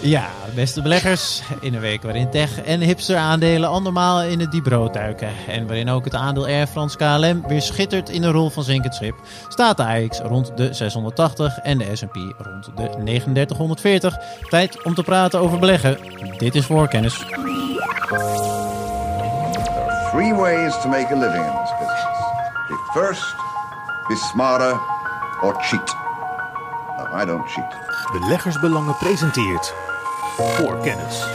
Ja, beste beleggers. In een week waarin tech en hipster aandelen andermaal in het diep duiken. En waarin ook het aandeel Air France KLM weer schittert in de rol van zinkend schip. Staat de AX rond de 680 en de S&P rond de 3940. Tijd om te praten over beleggen. Dit is Voorkennis. Three ways to make a living in this business. Be first, be smarter, or cheat. No, I don't cheat. Beleggersbelangen presenteert Voorkennis.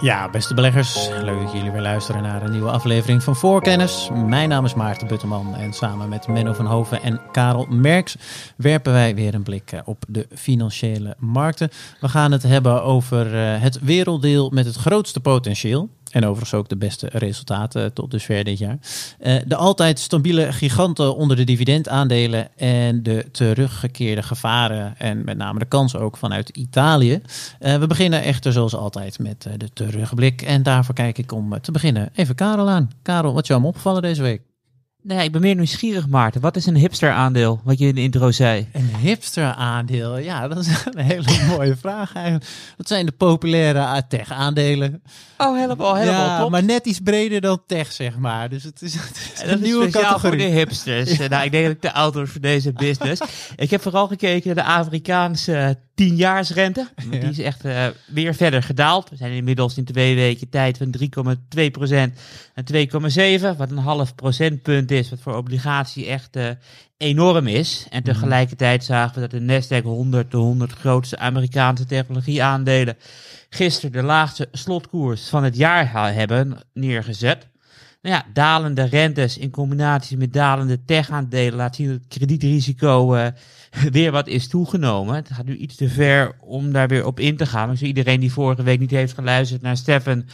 Ja, beste beleggers, leuk dat jullie weer luisteren naar een nieuwe aflevering van Voorkennis. Mijn naam is Maarten Butterman en samen met Menno van Hoven en Karel Merks werpen wij weer een blik eh, op de financiële markten. We gaan het hebben over eh, het werelddeel met het grootste potentieel. En overigens ook de beste resultaten tot dusver dit jaar. Uh, de altijd stabiele giganten onder de dividendaandelen en de teruggekeerde gevaren en met name de kans ook vanuit Italië. Uh, we beginnen echter zoals altijd met uh, de terugblik en daarvoor kijk ik om te beginnen even Karel aan. Karel, wat is jou opgevallen deze week? Nou ja, ik ben meer nieuwsgierig, Maarten. Wat is een hipster aandeel, wat je in de intro zei? Een hipster aandeel? Ja, dat is een hele mooie vraag eigenlijk. Dat zijn de populaire tech aandelen. Oh, helemaal, helemaal Ja, top. maar net iets breder dan tech, zeg maar. Dus het is, het is En dat een is nieuwe speciaal categorie. voor de hipsters. nou, ik denk dat ik de is voor deze business. ik heb vooral gekeken naar de Afrikaanse tienjaarsrente. Die is echt uh, weer verder gedaald. We zijn inmiddels in twee weken tijd van 3,2% en 2,7. Wat een half procentpunt is, wat voor obligatie echt uh, enorm is. En tegelijkertijd zagen we dat de Nasdaq 100, de 100 grootste Amerikaanse technologieaandelen, gisteren de laagste slotkoers van het jaar hebben neergezet. Nou ja, dalende rentes in combinatie met dalende tech-aandelen laat zien dat het kredietrisico uh, weer wat is toegenomen. Het gaat nu iets te ver om daar weer op in te gaan. Dus iedereen die vorige week niet heeft geluisterd naar Stefan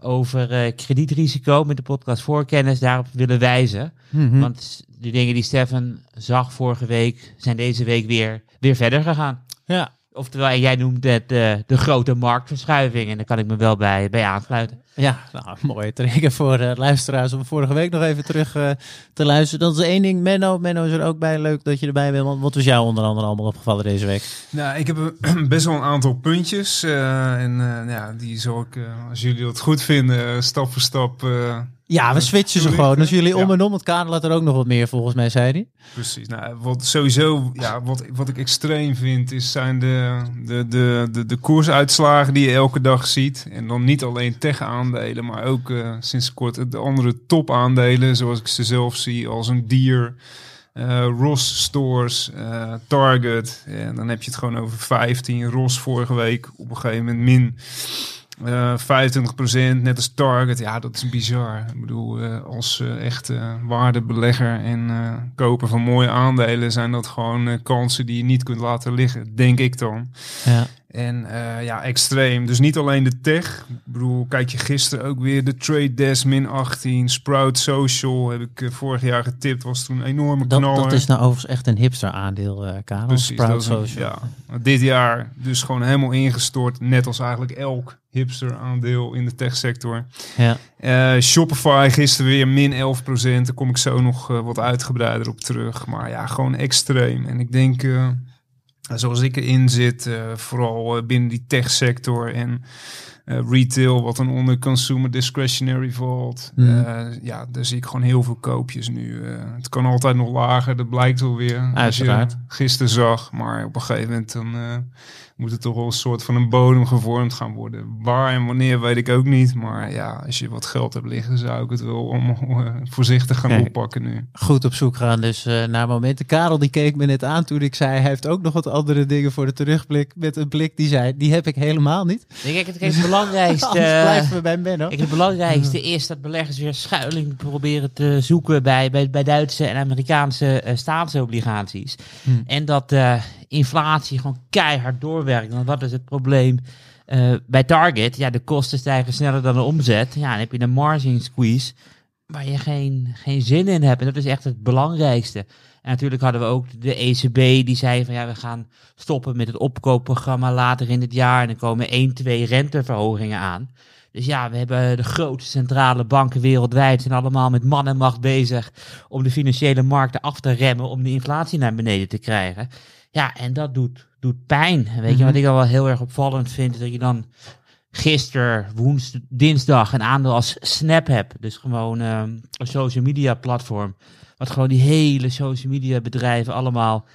over uh, kredietrisico met de podcast Voorkennis daarop willen wijzen. Mhm. Mm -hmm. Want de dingen die Stefan zag vorige week zijn deze week weer, weer verder gegaan. Ja. Oftewel, en jij noemt het uh, de grote marktverschuiving. En daar kan ik me wel bij, bij aansluiten. Ja, nou, mooi trigger voor uh, luisteraars om vorige week nog even terug uh, te luisteren. Dat is één ding. Menno, Menno is er ook bij. Leuk dat je erbij bent. Want wat was jou onder andere allemaal opgevallen deze week? Nou, ik heb best wel een aantal puntjes. Uh, en ja, die zal ik, als jullie dat goed vinden, stap voor stap... ja, we switchen ze gewoon. Als jullie om en om. Het kader laat er ook nog wat meer volgens mij, zei hij. Precies. Nou, wat sowieso, ja, wat, wat ik extreem vind, is zijn de, de, de, de, de koersuitslagen die je elke dag ziet. En dan niet alleen tech-aandelen, maar ook uh, sinds kort de andere top-aandelen, zoals ik ze zelf zie, als een dier. Uh, Ross Stores, uh, Target. En dan heb je het gewoon over 15. Ross vorige week op een gegeven moment min uh, 25%, net als Target. Ja, dat is bizar. Ik bedoel, uh, als uh, echte waardebelegger en koper van mooie aandelen zijn dat gewoon kansen die je niet kunt laten liggen, denk ik dan. Ja. En ja, extreem. Dus niet alleen de tech. Ik bedoel, kijk je gisteren ook weer de Trade Desk min 18, Sprout Social heb ik vorig jaar getipt, was toen een enorme dat, knaller. Dat is nou overigens echt een hipster aandeel, Karel. Precies, Sprout Social. Ja, dit jaar dus gewoon helemaal ingestort, net als eigenlijk elk hipster aandeel in de techsector. Ja. Uh, Shopify gisteren weer min 11% Daar kom ik zo nog uh, wat uitgebreider op terug. Maar ja, gewoon extreem. En ik denk, uh, zoals ik erin zit, vooral binnen die techsector en retail, wat dan onder consumer discretionary valt. Mm. ja, daar zie ik gewoon heel veel koopjes nu. het kan altijd nog lager, dat blijkt wel weer. Uiteraard. Als je gisteren zag, maar op een gegeven moment dan moet het toch wel een soort van een bodem gevormd gaan worden. Waar en wanneer weet ik ook niet. Maar ja, als je wat geld hebt liggen, zou ik het wel om, uh, voorzichtig gaan Kijk, oppakken nu. Goed op zoek gaan dus uh, naar momenten. Karel die keek me net aan toen ik zei, hij heeft ook nog wat andere dingen voor de terugblik. Met een blik die zei, die heb ik helemaal niet. Ik denk het, het belangrijkste. blijven we bij Benno. Ik, het belangrijkste is dat beleggers weer schuiling proberen te zoeken bij, bij, bij Duitse en Amerikaanse uh, staatsobligaties. Hmm. En dat uh, inflatie gewoon keihard doorwerkt. Want wat is het probleem uh, bij Target? Ja, de kosten stijgen sneller dan de omzet. Ja, dan heb je een margin squeeze waar je geen, geen zin in hebt. En dat is echt het belangrijkste. En natuurlijk hadden we ook de ECB die zei van ja, we gaan stoppen met het opkoopprogramma later in het jaar. En er komen 1, 2 renteverhogingen aan. Dus ja, we hebben de grootste centrale banken wereldwijd zijn allemaal met man en macht bezig om de financiële markten af te remmen om de inflatie naar beneden te krijgen. Ja, en dat doet doet pijn. Weet je Mhm. wat ik al wel heel erg opvallend vind? Dat je dan gisteren, woensdag, dinsdag een aandeel als Snap hebt. Dus gewoon ehm, een social media platform. Wat gewoon die hele social media bedrijven allemaal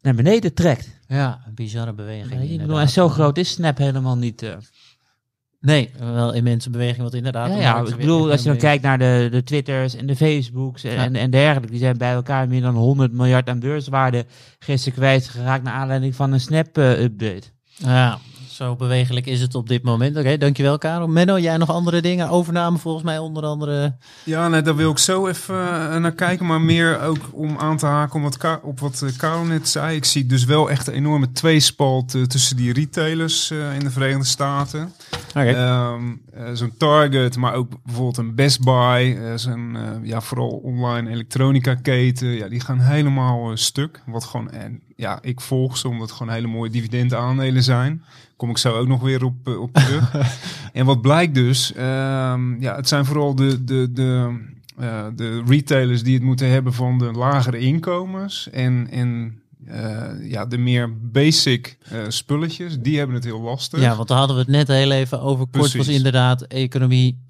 naar beneden trekt. Ja, een bizarre beweging. Ik bedoel, en zo groot is Snap helemaal niet. eh. Nee, wel immense beweging, wat inderdaad. Ja, ik bedoel, als je dan kijkt naar de, de Twitters en de Facebooks en, Ja. en, en dergelijke, die zijn bij elkaar meer dan 100 miljard aan beurswaarde gisteren kwijtgeraakt naar aanleiding van een Snap-update. Ja, zo bewegelijk is het op dit moment. Oké, dankjewel Karel. Menno, jij nog andere dingen? Overname volgens mij onder andere. Ja, nee, daar wil ik zo even eh, naar kijken. Maar meer ook om aan te haken op wat, Ka- op wat eh, Karel net zei. Ik zie dus wel echt een enorme tweespalt eh, tussen die retailers eh, in de Verenigde Staten. Oké. Ehm, eh, zo'n Target, maar ook bijvoorbeeld een Best Buy. zo'n, eh, ja, vooral online elektronica keten. Ja, die gaan helemaal stuk. Wat gewoon, en ja, ik volg ze omdat het gewoon hele mooie dividendaandelen zijn. Kom ik zo ook nog weer op, eh, op terug. en wat blijkt dus, ehm, ja, het zijn vooral de, de, de, eh, de retailers die het moeten hebben van de lagere inkomens. En, en eh, ja, de meer basic spulletjes, die hebben het heel lastig. Ja, want daar hadden we het net heel even over. Kort was inderdaad economie.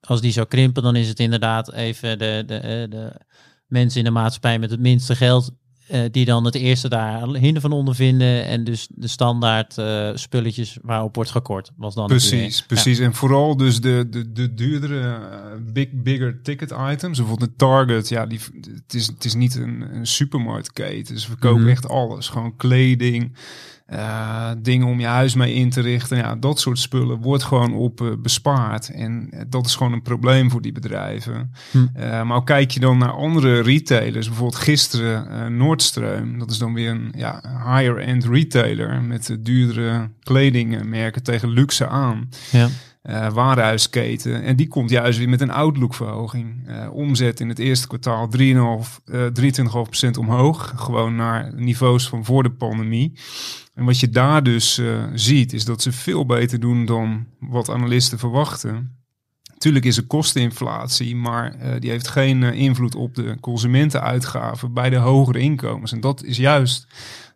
als die zou krimpen, dan is het inderdaad even de, de, de mensen in de maatschappij met het minste geld. Eh, die dan het eerste daar hinder van ondervinden. En dus de standaard eh, spulletjes waarop wordt gekort. Was dan. Precies, precies. En vooral dus de, de, de duurdere, eh, big, bigger ticket items. Bijvoorbeeld de Target, ja, die, het, is, het is niet een, een supermarktketen. Ze verkopen Mhm. echt alles. Gewoon kleding, eh, dingen om je huis mee in te richten. Ja, dat soort spullen wordt gewoon op eh, bespaard. En eh, dat is gewoon een probleem voor die bedrijven. Hm. Maar ook kijk je dan naar andere retailers. Bijvoorbeeld gisteren Nordstream. Dat is dan weer een ja, higher-end retailer met duurdere kledingmerken tegen luxe aan. Ja. warenhuisketen. En die komt juist weer met een outlook-verhoging. Omzet in het eerste kwartaal 3,5, eh 23,5% omhoog. Gewoon naar niveaus van voor de pandemie. En wat je daar dus eh, ziet, is dat ze veel beter doen dan wat analisten verwachten. Tuurlijk is er kosteninflatie, maar eh, die heeft geen eh, invloed op de consumentenuitgaven bij de hogere inkomens. En dat is juist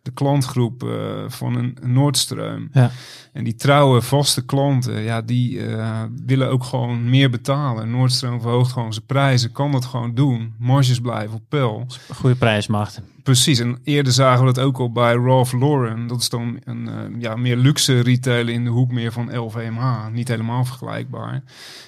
de klantgroep van een Nordstream. Ja. En die trouwe vaste klanten, ja, die willen ook gewoon meer betalen. Nordstream verhoogt gewoon zijn prijzen, kan dat gewoon doen. Marges blijven op peil. Goede prijsmacht. Precies, en eerder zagen we dat ook al bij Ralph Lauren. Dat is dan een eh, ja, meer luxe retailer in de hoek meer van LVMH. Niet helemaal vergelijkbaar.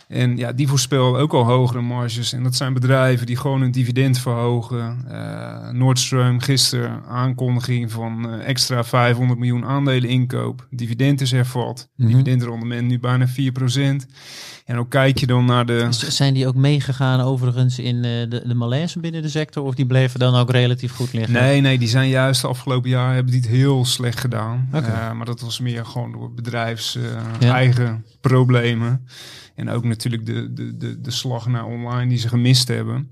En ja, die voorspellen ook al hogere marges. En dat zijn bedrijven die gewoon hun dividend verhogen. Eh Nordstream gisteren aankondiging van eh, extra 500 miljoen aandelen inkoop. Dividend is hervat. Mhm. Dividendrendement nu bijna 4%. En ook kijk je dan naar de... Zijn die ook meegegaan overigens in eh, de, de malaise binnen de sector? Of die bleven dan ook relatief goed liggen? Nee, nee, die zijn juist de afgelopen jaar hebben die het heel slecht gedaan. Oké. Eh, maar dat was meer gewoon door bedrijfs Ja. eigen problemen. En ook natuurlijk de, de, de, de slag naar online die ze gemist hebben.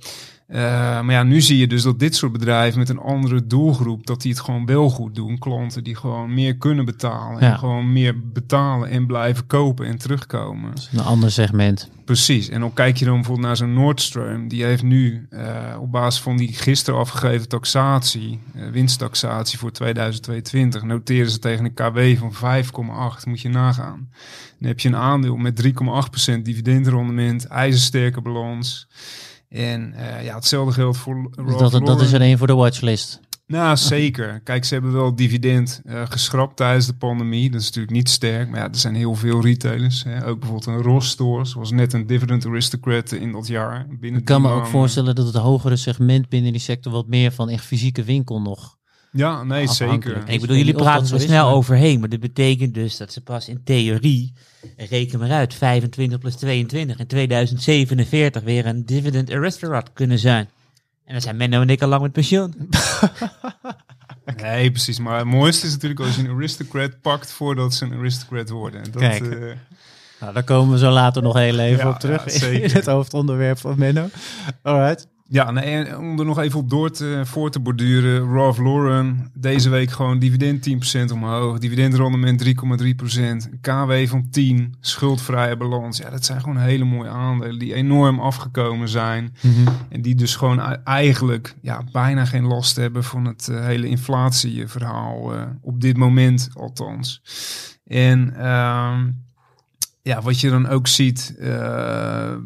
Eh, maar ja, nu zie je dus dat dit soort bedrijven met een andere doelgroep, dat die het gewoon wel goed doen. Klanten die gewoon meer kunnen betalen. Ja. En gewoon meer betalen en blijven kopen en terugkomen. Een ander segment. Precies. En dan kijk je dan bijvoorbeeld naar zo'n Nordstream. Die heeft nu eh, op basis van die gisteren afgegeven taxatie, eh, winsttaxatie voor 2022, noteren ze tegen een KW van 5,8. Moet je nagaan. Dan heb je een aandeel met 3,8% dividendrendement, ijzersterke balans. En eh, ja, hetzelfde geldt voor Dus dat, dat is er één voor de watchlist. Nou, zeker. Kijk, ze hebben wel dividend eh, geschrapt tijdens de pandemie. Dat is natuurlijk niet sterk. Maar ja, er zijn heel veel retailers. Hè. Ook bijvoorbeeld een Ross Stores. Was net een dividend aristocrat in dat jaar. Binnen Ik kan me ook voorstellen dat het hogere segment binnen die sector wat meer van echt fysieke winkel nog. Ja, nee, afhankelijk. zeker. Ik bedoel, jullie praten zo er snel overheen, maar dat betekent dus dat ze pas in theorie, reken maar uit, 25 plus 22 in 2047 weer een dividend aristocrat kunnen zijn. En dan zijn Menno en ik al lang met pensioen. Nee, precies. Maar het mooiste is natuurlijk als je een aristocrat pakt voordat ze een aristocrat worden. Dat, Kijk. eh, Nou, daar komen we zo later nog heel even Ja, op terug ja, in het hoofdonderwerp van Menno. Alright. Ja, nee, om er nog even op door te, voor te borduren. Ralph Lauren, deze week gewoon dividend 10% omhoog. Dividendrendement 3,3%. KW van 10. Schuldvrije balans. Ja, dat zijn gewoon hele mooie aandelen die enorm afgekomen zijn. En die dus gewoon e- eigenlijk ja, bijna geen last hebben van het eh, hele inflatieverhaal. eh, op dit moment althans. En ehm, ja, wat je dan ook ziet, de-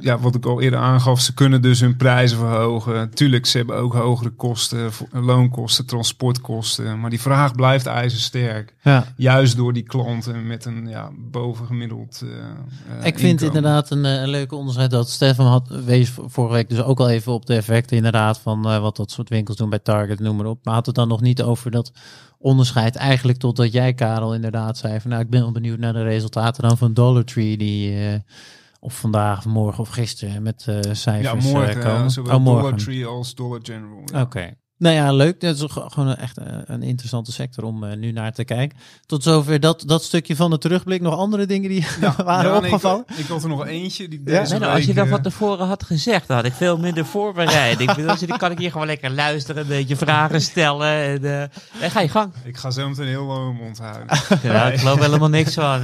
ja, wat ik al eerder aangaf, ze kunnen dus hun prijzen verhogen. Tuurlijk, ze hebben ook hogere kosten, loonkosten, transportkosten. Maar die vraag blijft ijzersterk. Ja. Juist door die klanten met een ja, bovengemiddeld eh, eh, Ik vind inderdaad een, eh, een leuke onderscheid dat Stefan had wees vorige week dus ook al even op de effecten inderdaad van wat dat soort winkels doen bij Target, noem maar op. Maar had het dan nog niet over dat onderscheid eigenlijk totdat jij Karel inderdaad zei van nou ik ben wel benieuwd naar de resultaten dan van Dollar Tree die of vandaag of morgen of gisteren met Ja, cijfers eh, morgen, komen. eh, zowel oh, morgen. Dollar Tree als Dollar General. ja. Oké. Nou ja, leuk. Dat is gewoon echt eh, een interessante sector om eh, nu naar te kijken. Tot zover dat, dat stukje van de terugblik. Nog andere dingen die waren Ja, nee, opgevallen? ik, ik had er nog eentje die Ja? Nee, nou, als je dat eh, van tevoren had gezegd, dan had ik veel minder voorbereid. ik bedoel, dan kan ik hier gewoon lekker luisteren, een beetje vragen stellen. En, eh, en ga je gang. Ik ga zo meteen heel lang mijn mond houden. Ja, ik geloof helemaal niks van.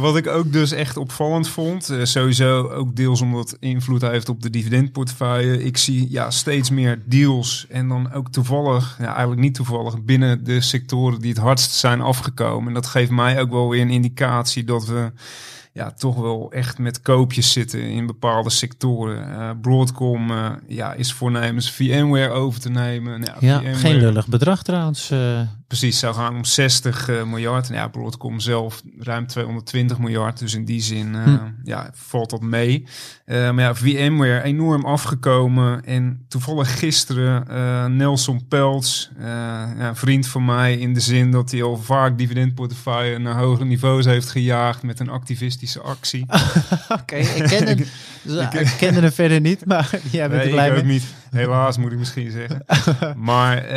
wat ik ook dus echt opvallend vond, eh, sowieso ook deels omdat het invloed heeft op de dividendportefeuille. Ik zie ja, steeds meer deals en dan ook toevallig, ja, eigenlijk niet toevallig, binnen de sectoren die het hardst zijn afgekomen. En dat geeft mij ook wel weer een indicatie dat we ja, toch wel echt met koopjes zitten in bepaalde sectoren. Eh, Broadcom eh, ja, is voornemens VMware over te nemen. Nou, Ja, VMware geen lullig bedrag trouwens. eh. Precies zou gaan om 60 eh, miljard. En ja, Broadcom zelf ruim 220 miljard. Dus in die zin eh, Hm. ja, valt dat mee. Eh, maar ja, VMware enorm afgekomen. En toevallig gisteren Nelson Peltz, ja, een vriend van mij... in de zin dat hij al vaak dividendportefeuille naar hogere niveaus heeft gejaagd... met een activistische actie. Oké, ik ken dus, eh, ik kende hem verder niet, maar jij bent Nee, er ik blij ook niet. Helaas moet ik misschien zeggen. maar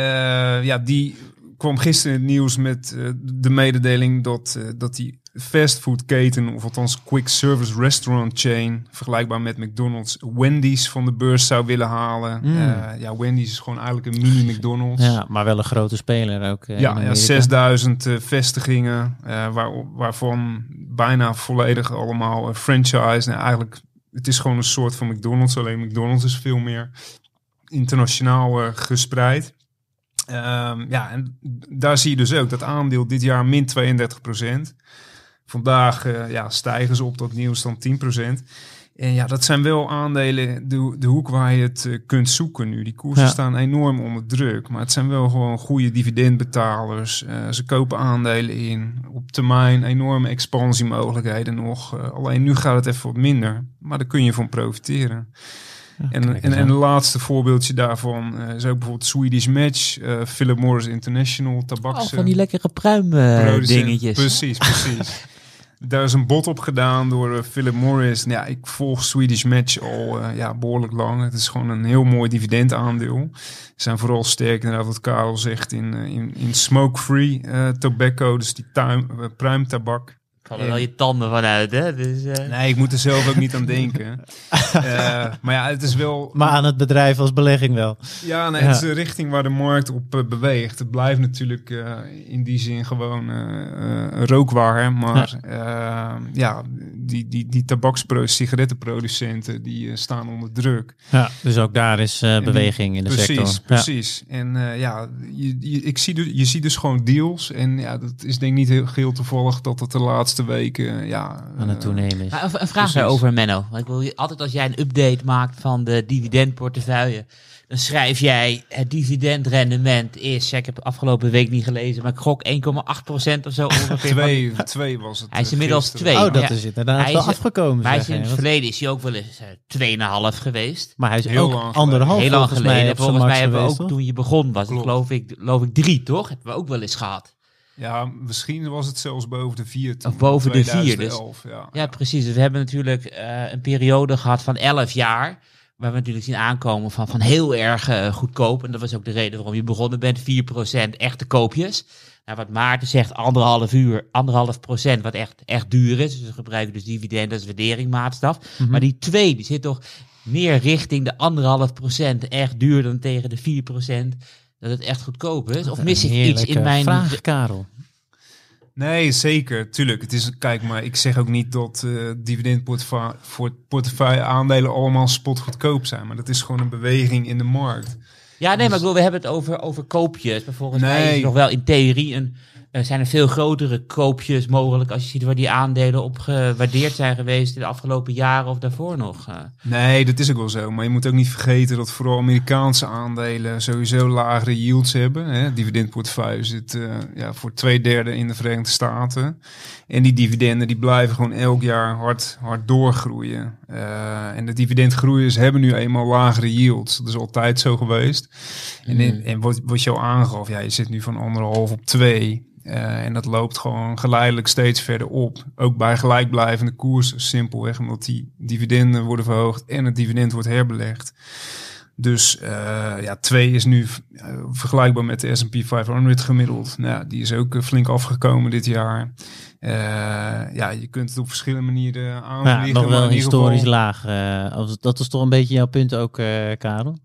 ja, die kwam gisteren in het nieuws met eh, de mededeling dat, eh, dat die fastfoodketen, of althans quick service restaurant chain, vergelijkbaar met McDonald's, Wendy's van de beurs zou willen halen. Mm. Eh, ja, Wendy's is gewoon eigenlijk een mini McDonald's. Ja, maar wel een grote speler ook. Ja, ja Amerika. 6000 eh, vestigingen, waar, waarvan bijna volledig allemaal franchise. Nou, eigenlijk, het is gewoon een soort van McDonald's, alleen McDonald's is veel meer internationaal gespreid. Ehm, ja, en daar zie je dus ook dat aandeel dit jaar min 32% Vandaag eh, ja, stijgen ze op dat nieuws dan 10% En ja, dat zijn wel aandelen, de, de hoek waar je het eh, kunt zoeken nu. Die koersen Ja. staan enorm onder druk. Maar het zijn wel gewoon goede dividendbetalers. Eh, ze kopen aandelen in. Op termijn enorme expansiemogelijkheden nog. Alleen nu gaat het even wat minder. Maar daar kun je van profiteren. En, en, en een laatste voorbeeldje daarvan eh, is ook bijvoorbeeld Swedish Match. eh Philip Morris International, Oh, tabaks. van die lekkere pruim eh, producent. dingetjes. Precies, precies. Daar is een bod op gedaan door eh, Philip Morris. Nou, ja, ik volg Swedish Match al eh, ja, behoorlijk lang. Het is gewoon een heel mooi dividendaandeel. Ze zijn vooral sterk, inderdaad, wat Karel zegt, in, eh, in, in smoke-free eh, tobacco. Dus die tuin, eh, pruimtabak. Vallen wel je tanden vanuit, hè? Dus, eh, Nee, ik moet er zelf ook niet aan denken. Eh, maar ja, het is wel... Maar aan het bedrijf als belegging wel. Ja, nee, Ja. het is de richting waar de markt op eh, beweegt. Het blijft natuurlijk eh, in die zin gewoon rookwaar. Maar ja, ja die, die, die tabaks- sigarettenproducenten die staan onder druk. Ja, dus ook daar is eh, die- beweging in de precies, sector. Ja. Precies. En eh, ja, je, je, ik zie dus, je ziet dus gewoon deals. En ja, dat is denk ik niet heel geheel toevallig dat het de laatste weken eh, ja, Aan het eh, toenemen is. Maar een, vraag Precies. daarover, Menno. Want ik wil je- altijd als jij een update maakt van de dividendportefeuille, dan schrijf jij het dividendrendement is, ja, ik heb de afgelopen week niet gelezen, maar ik gok 1,8% of zo ongeveer. Twee, twee was het. Hij is eh, inmiddels gisteren. twee. Oh, dat Ja. is inderdaad Hij wel is- afgekomen. Maar hij is zeg in het verleden is hij ook wel eens eh 2,5 geweest. Maar hij is Heel ook lang geleden. anderhalf Heel lang volgens mij geleden. op zijn Volgens mij hebben we ook toch? toen je begon was, het Klopt. geloof ik, geloof ik drie, toch? Hebben we ook wel eens gehad. Ja, misschien was het zelfs boven de vier. Of boven de vier, dus. 2011, ja. Ja, precies. Dus we hebben natuurlijk eh, een periode gehad van 11 jaar. Waar we natuurlijk zien aankomen van, van heel erg eh, goedkoop. En dat was ook de reden waarom je begonnen bent. 4% echte koopjes. Nou, wat Maarten zegt, anderhalf uur, anderhalf procent, wat echt, echt duur is. Dus we gebruiken dus dividend als waarderingmaatstaf. Mhm. Maar die twee, die zit toch meer richting de anderhalf procent, echt duur dan tegen de 4 procent. Dat het echt goedkoop is. Of mis ik iets in mijn... vraag, Karel. Nee, zeker. Tuurlijk. Het is, kijk, maar ik zeg ook niet dat eh dividendportefeuille aandelen allemaal spotgoedkoop zijn. Maar dat is gewoon een beweging in de markt. Ja, nee, maar ik bedoel, we hebben het over, over koopjes. Maar volgens mij is nog wel in theorie een, er zijn er veel grotere koopjes mogelijk als je ziet waar die aandelen op gewaardeerd zijn geweest in de afgelopen jaren of daarvoor nog. eh. Nee, dat is ook wel zo. Maar je moet ook niet vergeten dat vooral Amerikaanse aandelen sowieso lagere yields hebben. Hè. Dividendportefeuille zit eh, ja, voor twee derde in de Verenigde Staten. En die dividenden die blijven gewoon elk jaar hard, hard doorgroeien. Eh, en de dividendgroeiers hebben nu eenmaal lagere yields. Dat is altijd zo geweest. En, in- en wat, wat je al aangaf, ja, je zit nu van anderhalf op twee. Eh, en dat loopt gewoon geleidelijk steeds verder op. Ook bij gelijkblijvende koersen, simpelweg omdat die dividenden worden verhoogd en het dividend wordt herbelegd. Dus eh, ja, 2 is nu eh, vergelijkbaar met de S&P 500 gemiddeld. Nou, ja, die is ook eh, flink afgekomen dit jaar. Eh, ja, je kunt het op verschillende manieren aanvliegen. Ja, nog maar wel ieder historisch geval- laag. als- dat is toch een beetje jouw punt ook, eh, Karel?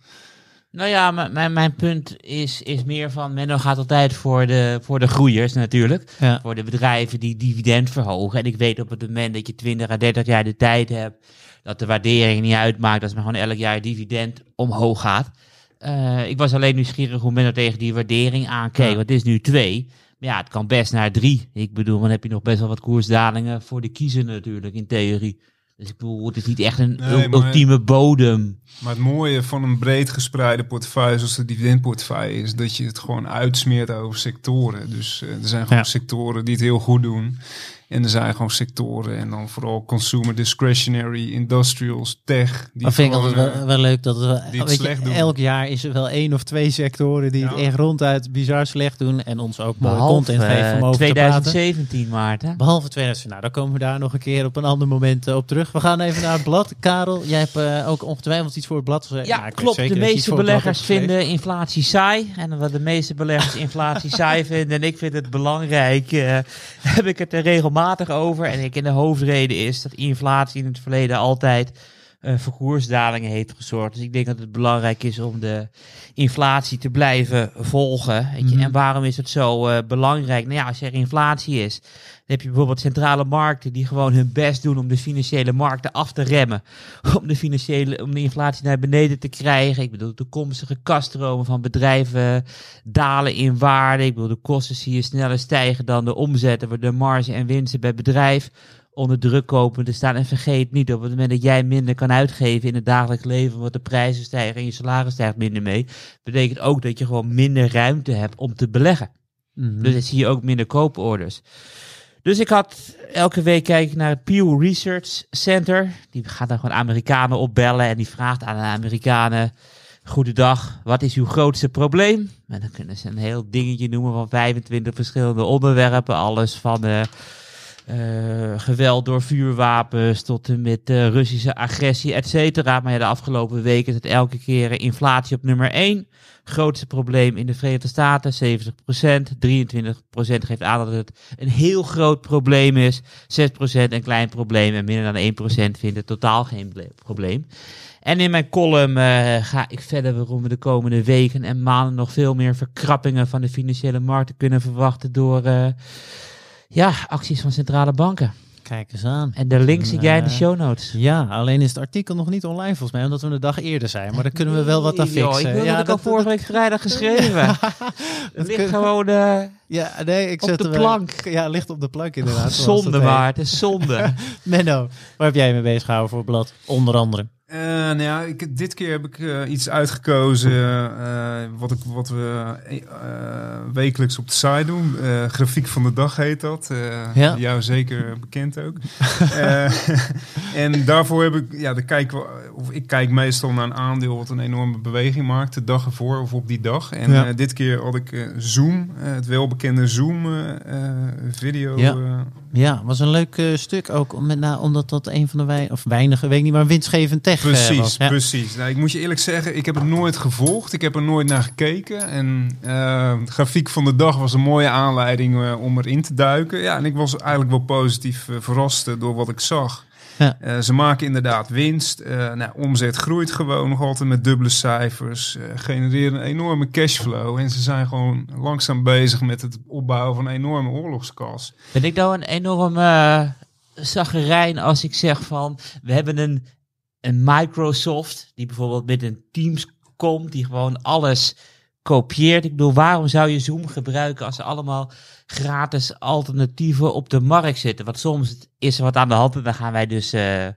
Nou ja, mijn, mijn punt is, is meer van, Menno gaat altijd voor de, voor de groeiers natuurlijk. Ja. Voor de bedrijven die dividend verhogen. En ik weet op het moment dat je 20 à 30 jaar de tijd hebt, dat de waardering niet uitmaakt, dat men gewoon elk jaar dividend omhoog gaat. Eh, ik was alleen nieuwsgierig hoe men er tegen die waardering aankeek, Ja. want het is nu 2. Maar ja, het kan best naar 3. Ik bedoel, dan heb je nog best wel wat koersdalingen voor de kiezer natuurlijk, in theorie. Dus ik bedoel, het is niet echt een Nee, ul- maar- ultieme bodem. Maar het mooie van een breed gespreide portefeuille zoals de dividendportefeuille is dat je het gewoon uitsmeert over sectoren. Dus eh, er zijn gewoon Ja. sectoren die het heel goed doen. En er zijn gewoon sectoren en dan vooral consumer discretionary, industrials, tech. Die Dat vind ik altijd wel, wel leuk. Dat weet je, doen. elk jaar is er wel één of twee sectoren die het echt ronduit bizar slecht doen. En ons ook mooie Behalve content geven om eh, over te praten. 2017, Maarten. Behalve 2000. Nou, daar komen we daar nog een keer op een ander moment eh, op terug. We gaan even naar het blad. Karel, jij hebt eh, ook ongetwijfeld iets voor het blad gezegd. Ja, Nou, klopt. De meeste beleggers vinden inflatie saai. En wat de meeste beleggers inflatie saai vinden en ik vind het belangrijk, eh, heb ik het er regelmatig over. En ik in de hoofdreden is dat inflatie in het verleden altijd eh, voor koersdalingen heeft gezorgd. Dus ik denk dat het belangrijk is om de inflatie te blijven volgen. Weet je. Mhm. En waarom is het zo eh, belangrijk? Nou ja, als er inflatie is, dan heb je bijvoorbeeld centrale markten die gewoon hun best doen om de financiële markten af te remmen. Om de, financiële, om de inflatie naar beneden te krijgen. Ik bedoel, de toekomstige kaststromen van bedrijven dalen in waarde. Ik bedoel, de kosten zie je sneller stijgen dan de omzetten, de marge en winsten bij bedrijf onder druk komen te staan. En vergeet niet, op het moment dat jij minder kan uitgeven in het dagelijks leven, want de prijzen stijgen en je salaris stijgt minder mee, betekent ook dat je gewoon minder ruimte hebt om te beleggen. Mhm. Dus dan zie je ook minder kooporders. Dus ik had elke week kijken naar het Pew Research Center. Die gaat dan gewoon Amerikanen opbellen en die vraagt aan de Amerikanen: Goedendag, wat is uw grootste probleem? En dan kunnen ze een heel dingetje noemen van 25 verschillende onderwerpen. Alles van eh, eh, geweld door vuurwapens tot en met eh, Russische agressie, et cetera. Maar ja, de afgelopen weken is het elke keer eh, inflatie op nummer 1. Grootste probleem in de Verenigde Staten, 70%. 23% geeft aan dat het een heel groot probleem is. 6% een klein probleem en minder dan 1% vindt het totaal geen ble- probleem. En in mijn column ga ik verder waarom we de komende weken en maanden nog veel meer verkrappingen van de financiële markten kunnen verwachten door ja, acties van centrale banken. Kijk eens aan. En de link zie jij in de Eh, show notes. Ja, alleen is het artikel nog niet online volgens mij, omdat we een dag eerder zijn. Maar dan kunnen we wel wat aan fixen. ik wilde ja, het al vorige week vrijdag geschreven. het ligt gewoon eh, Ja, nee, ik Op zet de eh, plank. Ja, ligt op de plank inderdaad. zonde, dat maar het is zonde. Menno, waar heb jij mee bezig gehouden voor het blad? Onder andere. Eh, nou ja, ik, dit keer heb ik eh, iets uitgekozen eh, wat, ik, wat we wekelijks op de site doen. Grafiek van de dag heet dat. Ja. Jou zeker bekend ook. En daarvoor heb ik, ja, dan kijken we, of ik kijk meestal naar een aandeel wat een enorme beweging maakt, de dag ervoor of op die dag. En Ja. dit keer had ik Zoom, het welbekende Zoom video. Ja. Ja, was een leuk stuk ook. Met na, omdat dat een van de wei of weinige, weet ik niet, maar winstgevend tech Precies. Ja. precies. Nou, ik moet je eerlijk zeggen, ik heb het nooit gevolgd. Ik heb er nooit naar gekeken. En de grafiek van de dag was een mooie aanleiding eh, om erin te duiken. Ja, en ik was eigenlijk wel positief eh, verrast door wat ik zag. Ja. Ze maken inderdaad winst. Nou, omzet groeit gewoon nog altijd met dubbele cijfers. genereren een enorme cashflow. En ze zijn gewoon langzaam bezig met het opbouwen van een enorme oorlogskas. Ben ik nou een enorme uh, zaggerijn als ik zeg van... We hebben een, een Microsoft die bijvoorbeeld met een Teams komt... die gewoon alles kopieert. Ik bedoel, waarom zou je Zoom gebruiken als er allemaal gratis alternatieven op de markt zitten? Want soms is er wat aan de hand en dan gaan wij dus... eh,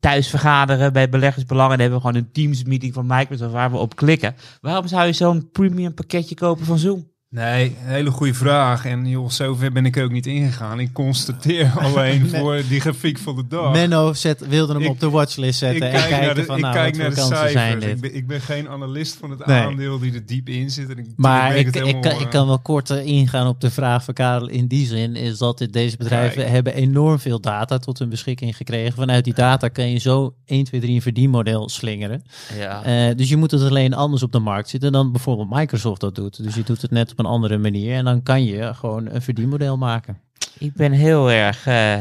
thuis vergaderen bij beleggersbelangen. Dan hebben we gewoon een Teams meeting van Microsoft waar we op klikken. Waarom zou je zo'n premium pakketje kopen van Zoom? Nee, een hele goede vraag. En joh, zover ben ik ook niet ingegaan. Ik constateer alleen Nee. voor die grafiek van de dag. Menno zet, wilde hem Ik- op de watchlist ik zetten en kijk kijken naar de, van ik nou, kijk wat naar voor de zijn cijfers. dit. Ik ben, ik ben geen analist van het Nee. aandeel die er diep in zit. En ik, Maar ik, het ik, helemaal, kan, ik eh, kan wel kort ingaan op de vraag van Karel in die zin. Is dat dit, deze bedrijven Kijk. hebben enorm veel data tot hun beschikking gekregen. Vanuit die data kan je zo 1, 2, 3 een verdienmodel slingeren. Ja. Eh, dus je moet het alleen anders op de markt zitten dan bijvoorbeeld Microsoft dat doet. Dus je doet het net op een andere manier. En dan kan je gewoon een verdienmodel maken. Ik ben heel erg eh,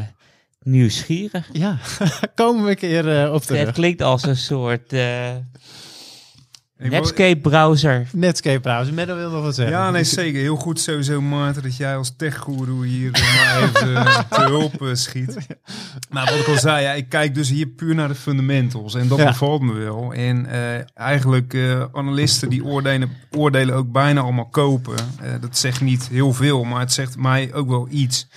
nieuwsgierig. Ja, komen we een keer eh, op Het terug. klinkt als een soort eh, Netscape browser. Netscape trouwens. Menno wil nog wat zeggen. Ja, nee, zeker. Heel goed sowieso, Maarten, dat jij als techgoeroe hier eh, maar even eh, te hulp eh, schiet. Maar wat ik al zei, ja, ik kijk dus hier puur naar de fundamentals. En dat Ja. bevalt me wel. En eh, eigenlijk, eh, analisten die oordelen, oordelen ook bijna allemaal kopen. Eh, dat zegt niet heel veel, maar het zegt mij ook wel iets.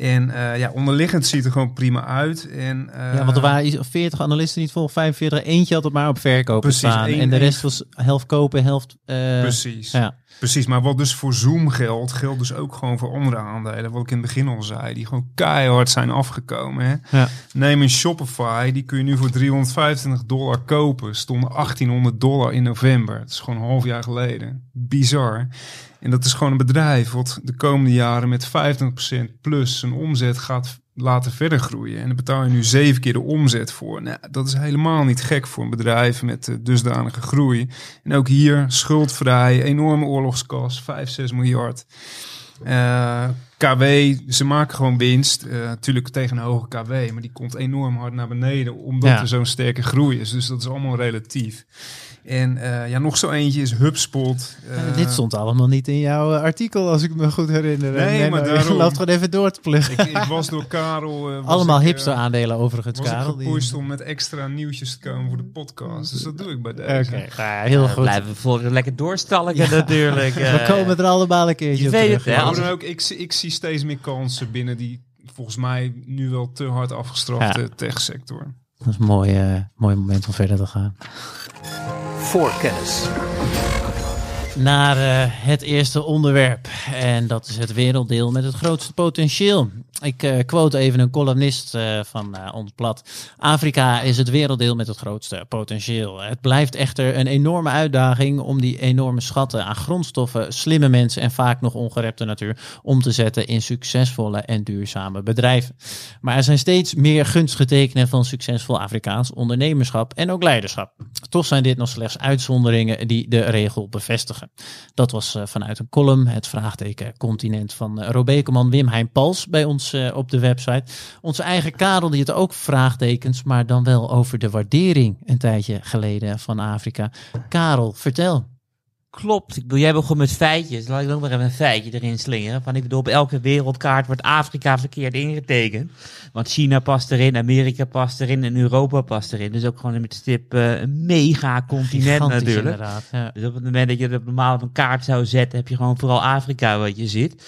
En eh, ja, onderliggend ziet er gewoon prima uit. En, eh, Ja, want er waren iets- 40 analisten niet vol, 45. Eentje had het maar op verkopen Precies, staan. één- en de één- rest was helft kopen, helft... eh, Precies. Ja. Precies, maar wat dus voor Zoom geldt, geldt dus ook gewoon voor andere aandelen. Wat ik in het begin al zei, die gewoon keihard zijn afgekomen. Hè? Ja. Neem een Shopify, die kun je nu voor 325 dollar kopen. Stonden 1800 dollar in november. Dat is gewoon een half jaar geleden. Bizar. En dat is gewoon een bedrijf wat de komende jaren met 25% plus zijn omzet gaat laten verder groeien. En daar betaal je nu zeven keer de omzet voor. Nou, dat is helemaal niet gek voor een bedrijf met eh, dusdanige groei. En ook hier schuldvrij, enorme oorlogskas, 5, 6 miljard. Eh, KW, ze maken gewoon winst. Eh, natuurlijk tegen een hoge KW, maar die komt enorm hard naar beneden omdat Ja. er zo'n sterke groei is. Dus dat is allemaal relatief. En eh, ja, nog zo eentje is HubSpot. Ja, Eh, dit stond allemaal niet in jouw eh, artikel, als ik me goed herinner. Nee, Menno, maar je daarom. loopt gewoon even door te pluggen. ik, ik was door Karel. eh, was Allemaal ik, hipster aandelen overigens, Was ik Karel. die- gepusht om met extra nieuwtjes te komen voor de podcast. Dus dat doe ik bij Oké, deze. nou ja, heel goed. blijven we voor lekker doorstalken natuurlijk. We komen er allemaal een keertje je weet terug. het, hè, ja. Ook, ik, zie- ik zie steeds meer kansen binnen die volgens mij nu wel te hard afgestrafte Ja. techsector. Dat is een mooi, eh, mooi moment om verder te gaan. Voorkennis. Naar eh, het eerste onderwerp. En dat is het werelddeel met het grootste potentieel. Ik eh, quote even een columnist eh, van ons blad. Afrika is het werelddeel met het grootste potentieel. Het blijft echter een enorme uitdaging om die enorme schatten aan grondstoffen, slimme mensen en vaak nog ongerepte natuur om te zetten in succesvolle en duurzame bedrijven. Maar er zijn steeds meer gunstige tekenen van succesvol Afrikaans ondernemerschap en ook leiderschap. Toch zijn dit nog slechts uitzonderingen die de regel bevestigen. Dat was eh, vanuit een column, het vraagteken continent van uh, Robekeman Wim Hein Pals bij ons uh, op de website. Onze eigen Karel die het ook vraagtekens, maar dan wel over de waardering een tijdje geleden van Afrika. Karel, vertel. Klopt. Ik bedoel, jij begon met feitjes. Laat ik nog maar even een feitje erin slingeren. Van, ik bedoel, op elke wereldkaart wordt Afrika verkeerd ingetekend. Want China past erin, Amerika past erin en Europa past erin. Dus ook gewoon met stip uh, een mega continent natuurlijk. Inderdaad, ja. Dus op het moment dat je het normaal op een kaart zou zetten, heb je gewoon vooral Afrika wat je ziet.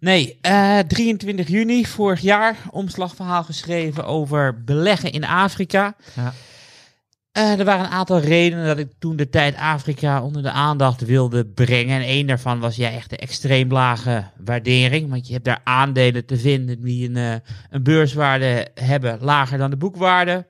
Nee, uh, 23 juni vorig jaar, omslagverhaal geschreven over beleggen in Afrika. Ja. Uh, er waren een aantal redenen dat ik toen de tijd Afrika onder de aandacht wilde brengen. En één daarvan was ja, echt de extreem lage waardering. Want je hebt daar aandelen te vinden die een, uh, een beurswaarde hebben lager dan de boekwaarde.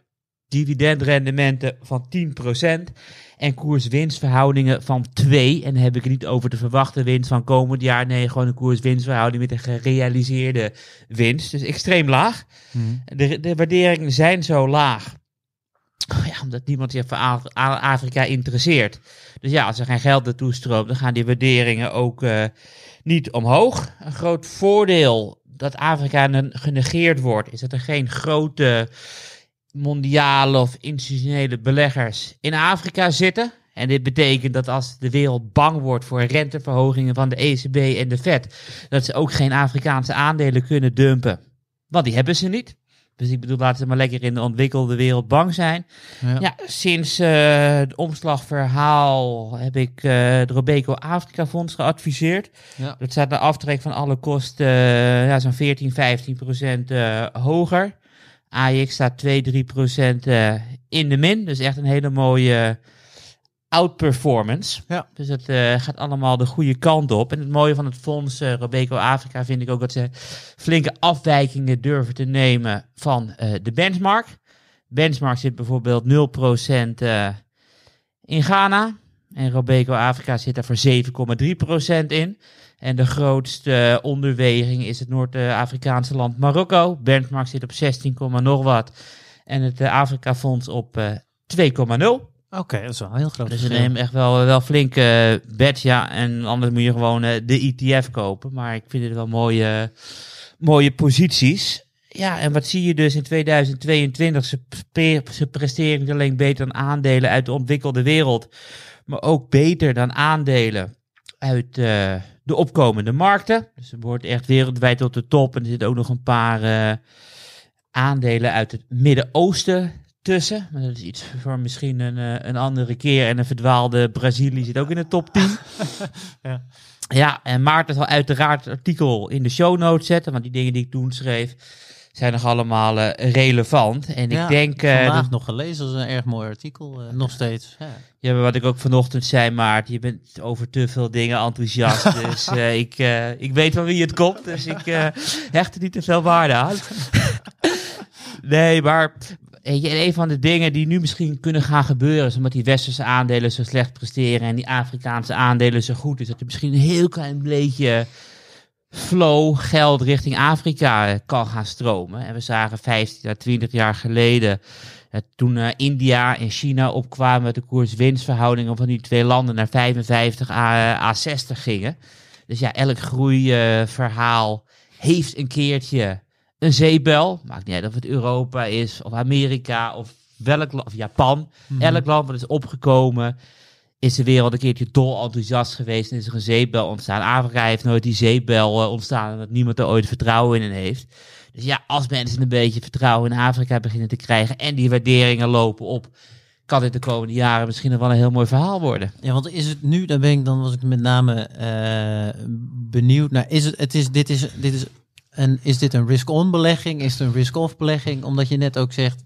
Dividendrendementen van 10% en koers-winstverhoudingen van 2. En dan heb ik het niet over de verwachte winst van komend jaar. Nee, gewoon een koers-winstverhouding met een gerealiseerde winst. Dus extreem laag. Hmm. De, de waarderingen zijn zo laag Ja, omdat niemand zich voor Afrika interesseert. Dus ja, als er geen geld naartoe stroomt, dan gaan die waarderingen ook eh, niet omhoog. Een groot voordeel dat Afrika ne- genegeerd wordt, is dat er geen grote mondiale of institutionele beleggers in Afrika zitten. En dit betekent dat als de wereld bang wordt voor renteverhogingen van de ECB en de Fed, dat ze ook geen Afrikaanse aandelen kunnen dumpen. Want die hebben ze niet. Dus ik bedoel, laten ze maar lekker in de ontwikkelde wereld bang zijn. Ja. Ja, sinds eh het omslagverhaal heb ik eh het Robeco Afrika Fonds geadviseerd. Ja. Dat staat de aftrek van alle kosten eh, ja, zo'n 14, 15 procent hoger. AX staat 2, 3 procent in de min. Dus echt een hele mooie outperformance. Ja. Dus het eh, gaat allemaal de goede kant op. En het mooie van het fonds eh, Robeco Afrika vind ik ook dat ze flinke afwijkingen durven te nemen van eh, de benchmark. Benchmark zit bijvoorbeeld 0% eh, in Ghana. En Robeco Afrika zit daar voor 7,3% in. En de grootste onderweging is het Noord-Afrikaanse land Marokko. Benchmark zit op 16, nog wat. En het Afrika Fonds op eh 2,0. Oké, dat is wel een heel groot Dus ze nemen echt wel, wel flinke uh, bets, ja. En anders moet je gewoon uh, de ETF kopen. Maar ik vind het wel mooie, mooie posities. Ja, en wat zie je dus in 2022? Ze, pre ze presteren niet alleen beter dan aandelen uit de ontwikkelde wereld. Maar ook beter dan aandelen uit uh, de opkomende markten. Dus ze behoort echt wereldwijd tot de top. En er zitten ook nog een paar uh, aandelen uit het Midden-Oosten tussen. Maar dat is iets voor misschien een, uh, een andere keer. En een verdwaalde Brazilië zit ook in de top 10. ja. ja, en Maarten zal uiteraard het artikel in de show notes zetten. Want die dingen die ik toen schreef zijn nog allemaal uh, relevant. En ja, ik denk... Uh, vandaag nog gelezen, dat is een erg mooi artikel. Uh, nog steeds. Ja. ja, wat ik ook vanochtend zei, Maarten. Je bent over te veel dingen enthousiast. dus ik, ik weet van wie het komt. Dus ik hecht er niet te veel waarde aan. nee, maar een van de dingen die nu misschien kunnen gaan gebeuren, is omdat die westerse aandelen zo slecht presteren en die Afrikaanse aandelen zo goed is, dat er misschien een heel klein beetje flow geld richting Afrika kan gaan stromen. En we zagen 15 à 20 jaar geleden, uh, toen uh, India en China opkwamen met de koers-winstverhoudingen van die twee landen naar 55 à, à 60 gingen. Dus ja, elk groeiverhaal heeft een keertje een zeebel. Maakt niet uit of het Europa is, of Amerika, of welk land, of Japan. Mm Mhm. Elk land wat is opgekomen, is de wereld een keertje dol enthousiast geweest en is er een zeebel ontstaan. Afrika heeft nooit die zeebel uh, ontstaan, omdat niemand er ooit vertrouwen in heeft. Dus ja, als mensen een beetje vertrouwen in Afrika beginnen te krijgen en die waarderingen lopen op, kan dit de komende jaren misschien nog wel een heel mooi verhaal worden. Ja, want is het nu, dan ben ik dan was ik met name uh, benieuwd naar, is het, het is, dit is, dit is en is dit een risk-on belegging? Is het een risk-off belegging? Omdat je net ook zegt,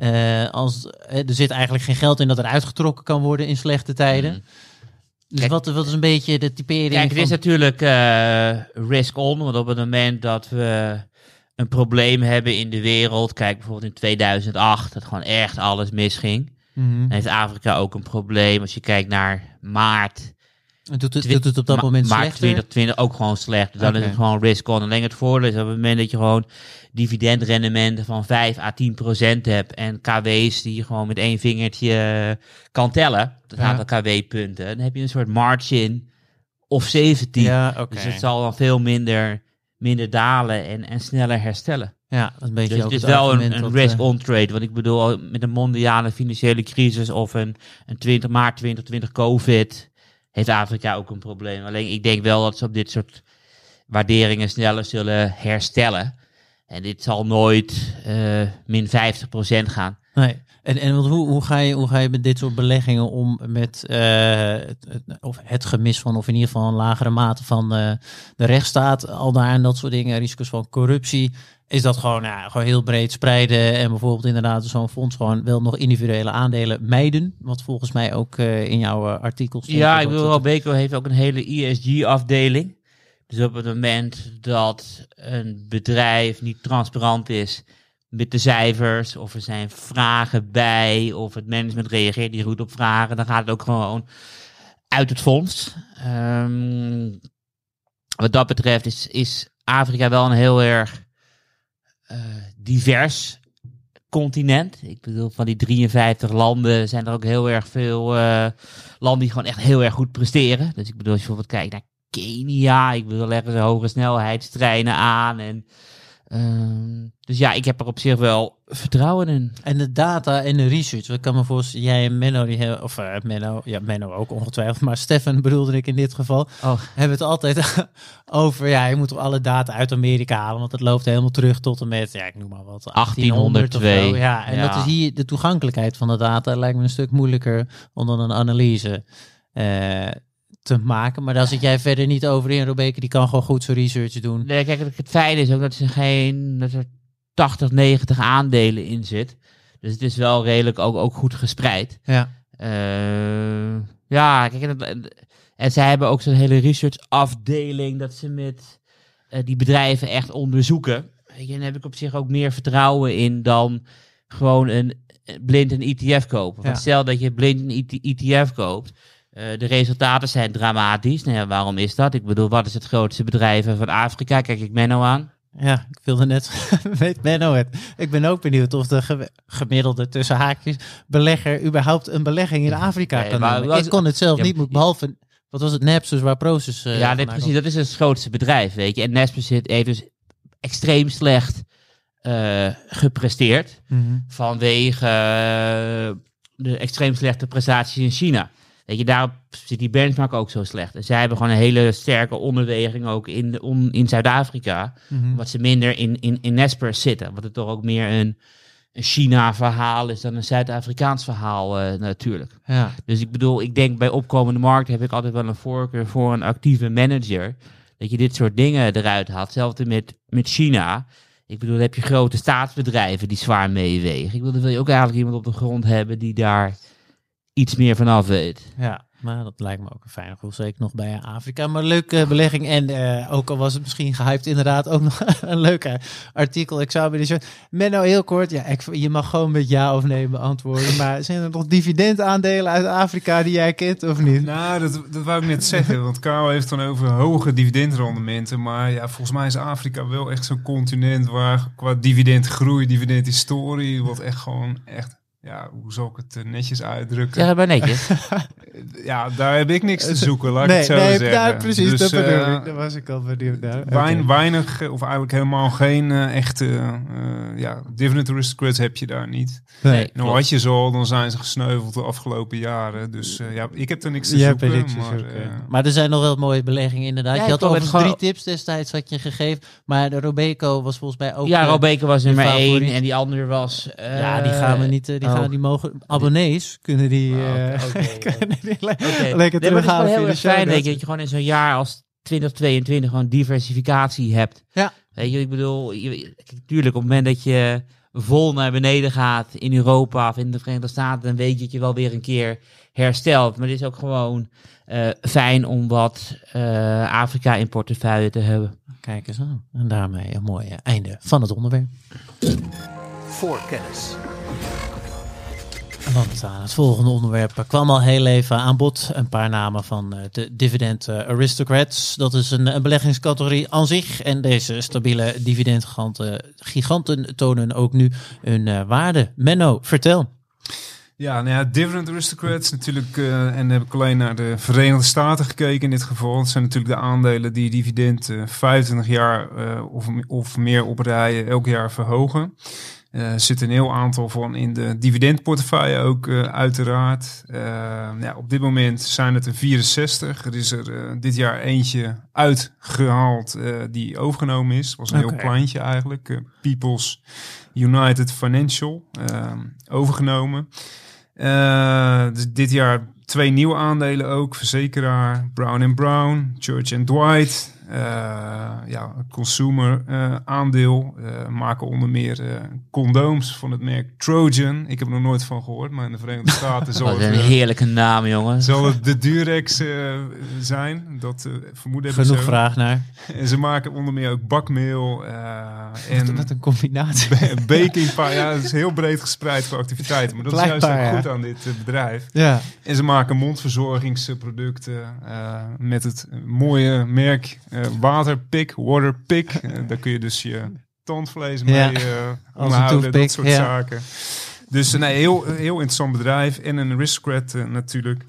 uh, als, er zit eigenlijk geen geld in dat er uitgetrokken kan worden in slechte tijden. Mm. Dus Kijk, wat, wat is een beetje de typering Kijk, van... het is natuurlijk uh, risk-on, want op het moment dat we een probleem hebben in de wereld, kijk bijvoorbeeld in 2008, dat gewoon echt alles misging. Mhm. Mm -hmm. Dan heeft Afrika ook een probleem. Als je kijkt naar maart het doet, het, doet het op dat moment maar slechter? 2020 ook gewoon slecht. Dan is het gewoon risk-on. Alleen het voordeel is op het moment dat je gewoon dividendrendementen van 5 à 10 procent hebt en KW's die je gewoon met één vingertje eh, kan tellen, dat Ja. aantal KW-punten, dan heb je een soort margin of 17. Ja, oké. Dus het zal dan veel minder, minder dalen en, en sneller herstellen. Ja, dat is een beetje Dus ook het is wel een, een dat, eh, risk-on trade. Want ik bedoel, met een mondiale financiële crisis of een, een 20 maart 2020 COVID, heeft Afrika ook een probleem. Alleen ik denk wel dat ze op dit soort waarderingen sneller zullen herstellen. En dit zal nooit eh, min 50% gaan. Nee. En, en want hoe, hoe, ga je, hoe ga je met dit soort beleggingen om met eh, het, of het gemis van, of in ieder geval een lagere mate van eh, de rechtsstaat, al daar en dat soort dingen, risico's van corruptie. Is dat gewoon, ja, gewoon heel breed spreiden en bijvoorbeeld inderdaad zo'n fonds gewoon wel nog individuele aandelen mijden? Wat volgens mij ook eh, in jouw artikel stond. Ja, ik dat- bedoel, Robeco heeft ook een hele ESG-afdeling. Dus op het moment dat een bedrijf niet transparant is met de cijfers, of er zijn vragen bij, of het management reageert niet goed op vragen, dan gaat het ook gewoon uit het fonds. Ehm, wat dat betreft is, is Afrika wel een heel erg eh, divers continent. Ik bedoel, van die 53 landen zijn er ook heel erg veel eh, landen die gewoon echt heel erg goed presteren. Dus ik bedoel, als je bijvoorbeeld kijkt naar Kenia, ik bedoel, leggen ze hoge snelheidstreinen aan. En, ehm, dus ja, ik heb er op zich wel vertrouwen in. En de data en de research. Ik kan me voorstellen, jij en Menno, die of eh, Menno, ja, Menno ook ongetwijfeld, maar Stefan bedoelde ik in dit geval, Oh, hebben het altijd over, ja, je moet alle data uit Amerika halen, want het loopt helemaal terug tot en met, ja, ik noem maar wat, 1800 of zo. 1802. Ja, en Ja. dat is hier, de toegankelijkheid van de data lijkt me een stuk moeilijker dan een analyse eh, te maken. Maar daar zit jij verder niet over in, Robeke, die kan gewoon goed zijn research doen. Nee, kijk, het fijne is ook dat, ze geen, dat er 80, 90 aandelen in zit. Dus het is wel redelijk ook, ook goed gespreid. Ja. Eh, ja, kijk, en, en zij hebben ook zo'n hele research afdeling dat ze met eh, die bedrijven echt onderzoeken. Weet je, en daar heb ik op zich ook meer vertrouwen in dan gewoon een eh, blind een ETF kopen. Want Ja. stel dat je blind een ETF koopt, eh, de resultaten zijn dramatisch. Nou ja, waarom is dat? Ik bedoel, wat is het grootste bedrijf van Afrika? Kijk ik Menno aan. Ja, ik wilde net, weet Menno het. Ik ben ook benieuwd of de ge- gemiddelde tussen haakjes belegger überhaupt een belegging in Afrika Nee, kan maar doen. Ik kon het zelf Ja, niet, moet- behalve, wat was het, Napsus, waar Proces... eh, ja, nee, precies. komt. Dat is het grootste bedrijf, weet je. En zit- heeft dus extreem slecht eh, gepresteerd. Mhm. vanwege de extreem slechte prestaties in China. Weet je, daarop zit die benchmark ook zo slecht. En zij hebben gewoon een hele sterke onderweging ook in, in Zuid-Afrika. Mhm. Wat ze minder in, in, in Naspers zitten. Wat het toch ook meer een, een China-verhaal is dan een Zuid-Afrikaans verhaal eh, natuurlijk. Ja, Dus ik bedoel, ik denk bij opkomende markten heb ik altijd wel een voorkeur voor een actieve manager. Dat je dit soort dingen eruit haalt. Hetzelfde met, met China. Ik bedoel, dan heb je grote staatsbedrijven die zwaar meewegen. Ik bedoel, dan wil je ook eigenlijk iemand op de grond hebben die daar iets meer vanaf weet. ja, maar dat lijkt me ook een fijne gevoel. Zeker nog bij Afrika. Maar leuke belegging. En eh, ook al was het misschien gehyped, inderdaad ook nog een leuk artikel. Ik zou bij de show... Menno, heel kort. Ja, ik, je mag gewoon met ja of nee beantwoorden. Maar zijn er nog dividendaandelen uit Afrika die jij kent of niet? Nou, dat, dat wou ik net zeggen. Want Karel heeft dan over hoge dividendrendementen. Maar ja, volgens mij is Afrika wel echt zo'n continent waar qua dividendgroei, dividendhistorie, wat echt gewoon echt, ja, hoe zal ik het eh, netjes uitdrukken? Zeg het maar netjes. Ja, daar heb ik niks te zoeken, laat ik nee, het zo nee, zeggen. ja, precies, Dus, dat bedoel eh, ik. Daar was ik al benieuwd naar. Wein. Weinig, eh, of eigenlijk helemaal geen eh, echte eh, ja, dividend aristocrats heb je daar niet. Nee. Nee, Nou had je ze al, dan zijn ze gesneuveld de afgelopen jaren. Dus eh, ja, ik heb er niks te Je hebt er zoeken. niks te maar, zoeken. eh, Maar er zijn nog wel mooie beleggingen inderdaad. Ja, je had overigens het drie tips destijds had je gegeven. Maar de Robeco was volgens mij ook... ja, eh, Robeke was nummer één en die andere was... eh, ja, die gaan we niet... eh, die, oh. die mogen... Abonnees kunnen die... Oh, kunnen le- lekker Nee, het is heel erg fijn weet notes. je, dat je gewoon in zo'n jaar als 2022 gewoon diversificatie hebt. Ja. Weet je, ik bedoel, je, tuurlijk op het moment dat je vol naar beneden gaat in Europa of in de Verenigde Staten, dan weet je dat je wel weer een keer herstelt. Maar het is ook gewoon eh, fijn om wat eh, Afrika in portefeuille te hebben. Kijk eens aan. En daarmee een mooi einde van het onderwerp. Voorkennis. Want aan het volgende onderwerp kwam al heel even aan bod een paar namen van eh, de Dividend eh, Aristocrats. Dat is een, een beleggingscategorie aan zich. En deze stabiele dividendgiganten giganten tonen ook nu hun eh, waarde. Menno, vertel. Ja, nou ja, dividend aristocrats natuurlijk, eh, en heb ik alleen naar de Verenigde Staten gekeken in dit geval. Het zijn natuurlijk de aandelen die dividend eh 25 jaar eh, of, of meer op rij elk jaar verhogen. Eh, Er zit een heel aantal van in de dividendportefeuille ook eh, uiteraard. Eh, ja, op dit moment zijn het er 64. Er is er dit jaar eentje uitgehaald eh, die overgenomen is. was een heel kleintje eigenlijk. People's United Financial eh, overgenomen. Dus dit jaar twee nieuwe aandelen ook. Verzekeraar, Brown Brown, Church and Dwight. Eh, ja, consumer eh, aandeel. Eh, maken onder meer eh, condooms van het merk Trojan. Ik heb er nog nooit van gehoord, maar in de Verenigde Staten zal het, een heerlijke naam, jongen. zal het de Durex eh, zijn. Dat eh vermoeden heb ik Genoeg zo. vraag naar. En ze maken onder meer ook bakmeel eh, en Wat een combinatie. baking. Ja, het is heel breed gespreid voor activiteiten. Maar dat is juist ook ja. goed aan dit bedrijf. Ja, En ze maken mondverzorgingsproducten eh, met het mooie merk eh Waterpik, Waterpik. Eh, daar kun je dus je tandvlees Ja. mee een onderhouden, toothpick, dat soort ja. zaken. Dus nee, heel, heel interessant bedrijf. En een aristocrat eh, natuurlijk.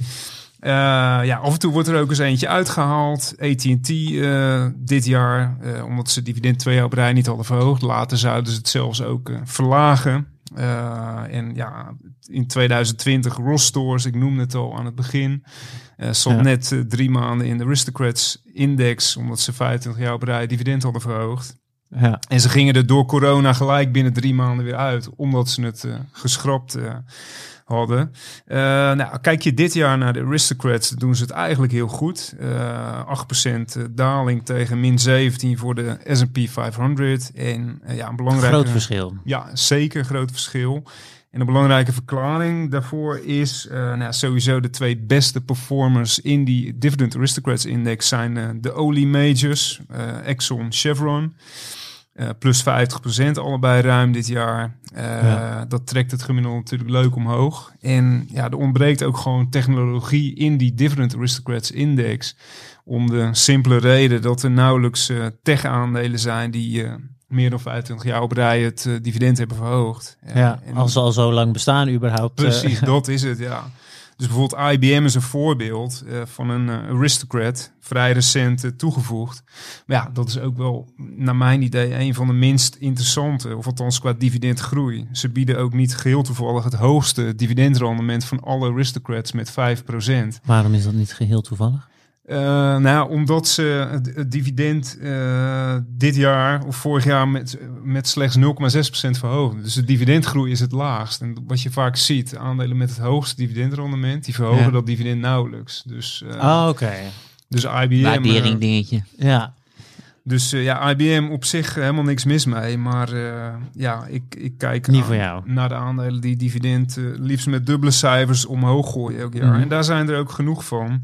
Ja, af en toe wordt er ook eens eentje uitgehaald. AT&T dit jaar, omdat ze dividend twee jaar op rij niet hadden verhoogd. Later zouden ze het zelfs ook verlagen. En ja, in 2020 Ross Stores, ik noemde het al aan het begin. eh stond Ja. net eh, drie maanden in de Aristocrats Index, omdat ze 25 jaar op rij dividend hadden verhoogd. Ja. En ze gingen er door corona gelijk binnen drie maanden weer uit, omdat ze het eh, geschrapt hadden. Nou, kijk je dit jaar naar de Aristocrats, doen ze het eigenlijk heel goed. Eh 8% daling tegen min 17 voor de S&P 500. En ja, een belangrijke... Groot verschil. Ja, zeker een groot verschil. En een belangrijke verklaring daarvoor is eh, nou, sowieso de twee beste performers in die Dividend Aristocrats Index zijn eh, de olie majors, eh, Exxon, Chevron. Plus 50% allebei ruim dit jaar. Ja. Dat trekt het gemiddelde natuurlijk leuk omhoog. En ja, er ontbreekt ook gewoon technologie in die Dividend Aristocrats Index. Om de simpele reden dat er nauwelijks tech-aandelen zijn die meer dan 25 jaar op rij het eh, dividend hebben verhoogd. Ja, en- als ze al zo lang bestaan überhaupt. eh, Precies, dat is het, ja. Dus bijvoorbeeld IBM is een voorbeeld eh, van een aristocrat, vrij recent toegevoegd. Maar ja, dat is ook wel, naar mijn idee, een van de minst interessante, of althans qua dividendgroei. Ze bieden ook niet geheel toevallig het hoogste dividendrendement van alle aristocrats met 5%. Waarom is dat niet geheel toevallig? Eh, nou, ja, omdat ze het, het dividend eh, dit jaar of vorig jaar met, met slechts 0,6% verhoogden. Dus de dividendgroei is het laagst. En wat je vaak ziet, aandelen met het hoogste dividendrendement, die verhogen Ja. dat dividend nauwelijks. Dus, eh, Ah, oké. dus IBM. Waardering dingetje. Ja. dus eh, ja, IBM op zich helemaal niks mis mee. Maar eh, ja, ik, ik kijk Niet aan- voor jou. naar de aandelen die dividend liefst met dubbele cijfers omhoog gooien elk jaar. Mhm. En daar zijn er ook genoeg van.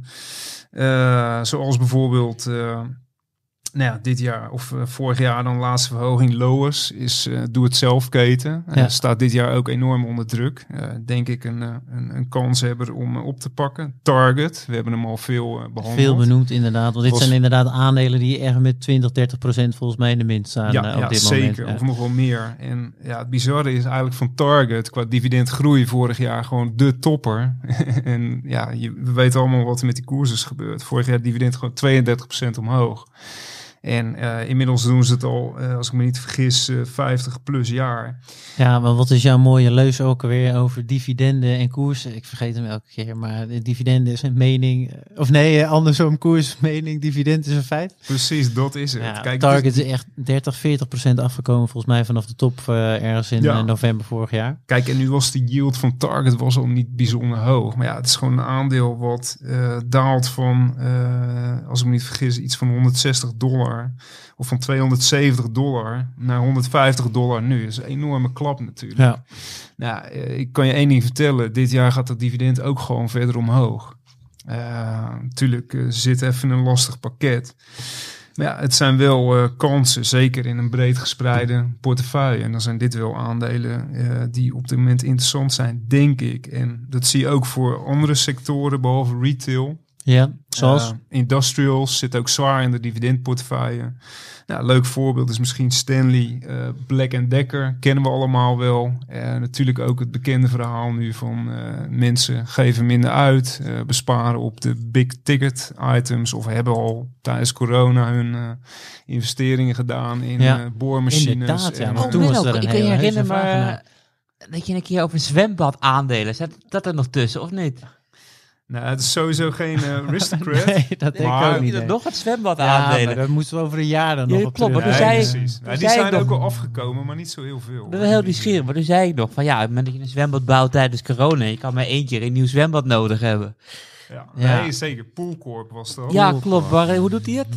Eh, zoals bijvoorbeeld eh, nou ja, dit jaar of eh, vorig jaar dan laatste verhoging Lois is eh doe het zelf keten. Eh, Ja. staat dit jaar ook enorm onder druk. Denk ik een, een, een kans hebben om op te pakken. Target, we hebben hem al veel eh, behandeld. Veel benoemd inderdaad. Want dit Was- zijn inderdaad aandelen die echt met 20, 30 procent volgens mij in de min staan Ja, op ja dit zeker. moment. Ja. Of nog wel meer. En ja, het bizarre is eigenlijk van Target qua dividendgroei vorig jaar gewoon de topper. en ja, je, we weten allemaal wat er met die koers is gebeurd. Vorig jaar dividend gewoon 32% omhoog. En eh, inmiddels doen ze het al, eh, als ik me niet vergis, eh 50 plus jaar. Ja, maar wat is jouw mooie leus ook alweer over dividenden en koersen? Ik vergeet hem elke keer, maar de dividenden is een mening. eh, Of nee, eh, andersom, koers mening, dividend is een feit. Precies, dat is het. Ja, Kijk, Target is- echt 30, 40 procent afgekomen volgens mij vanaf de top eh, ergens in Ja. eh, november vorig jaar. Kijk, en nu was de yield van Target was al niet bijzonder hoog. Maar ja, het is gewoon een aandeel wat eh, daalt van, eh, als ik me niet vergis, iets van 160 dollar. Of van 270 dollar naar 150 dollar nu. Dat is een enorme klap natuurlijk. Ja. Nou, eh, ik kan je één ding vertellen. Dit jaar gaat het dividend ook gewoon verder omhoog. Eh, natuurlijk eh, zit even een lastig pakket. Maar ja, het zijn wel eh, kansen, zeker in een breed gespreide portefeuille. En dan zijn dit wel aandelen eh, die op dit moment interessant zijn, denk ik. En dat zie je ook voor andere sectoren, behalve retail. Ja, zoals? Eh, industrials zit ook zwaar in de dividendportefeuille. Nou, leuk voorbeeld is misschien Stanley eh, Black Decker. Kennen we allemaal wel. Eh, natuurlijk ook het bekende verhaal nu van eh, mensen geven minder uit. eh, besparen op de big ticket items. Of hebben al tijdens corona hun eh, investeringen gedaan in Ja, eh, boormachines. inderdaad, ja, en, toen was er een ik kan je herinneren, maar dat je een keer over zwembad aandelen. Zat dat er nog tussen, of niet? Nou, het is sowieso geen eh, aristocrat. Nee, dat denk Maar- ik ook niet. Nog nee. nog het zwembad Ja, maar aandelen. dat moeten we over een jaar dan Ja, nog op klopt, terug. Nee, precies. die zijn ook al afgekomen, maar niet zo heel veel. Ben wel heel nieuwsgierig, maar toen zei ik nog van ja, op het moment dat je een zwembad bouwt tijdens corona, je kan maar één keer een nieuw zwembad nodig hebben. Ja, Ja. Nee, zeker. Poolcorp was dat. ja, klopt. Maar eh, hoe doet hij het?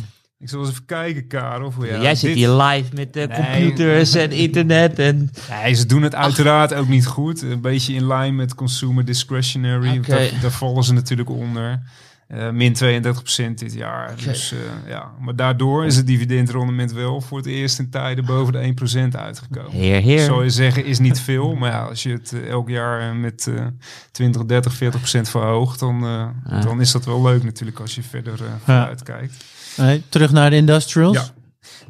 Ik zal eens even kijken, Karel. Of, ja, Jij zit dit- hier live met eh, Nee. computers en internet en... Nee, ze doen het uiteraard ook niet goed. Een beetje in lijn met consumer discretionary. Daar, daar vallen ze natuurlijk onder. Eh, min 32% dit jaar. Dus, eh, ja. Maar daardoor is het dividendrendement wel voor het eerst in tijden boven de 1% uitgekomen. Heer, heer. Zou je zeggen, is niet veel. Maar ja, als je het eh, elk jaar eh, met eh 20, 30, 40% verhoogt, dan, eh, dan is dat wel leuk natuurlijk als je verder eh, vooruit kijkt. Terug naar de industrials. Ja.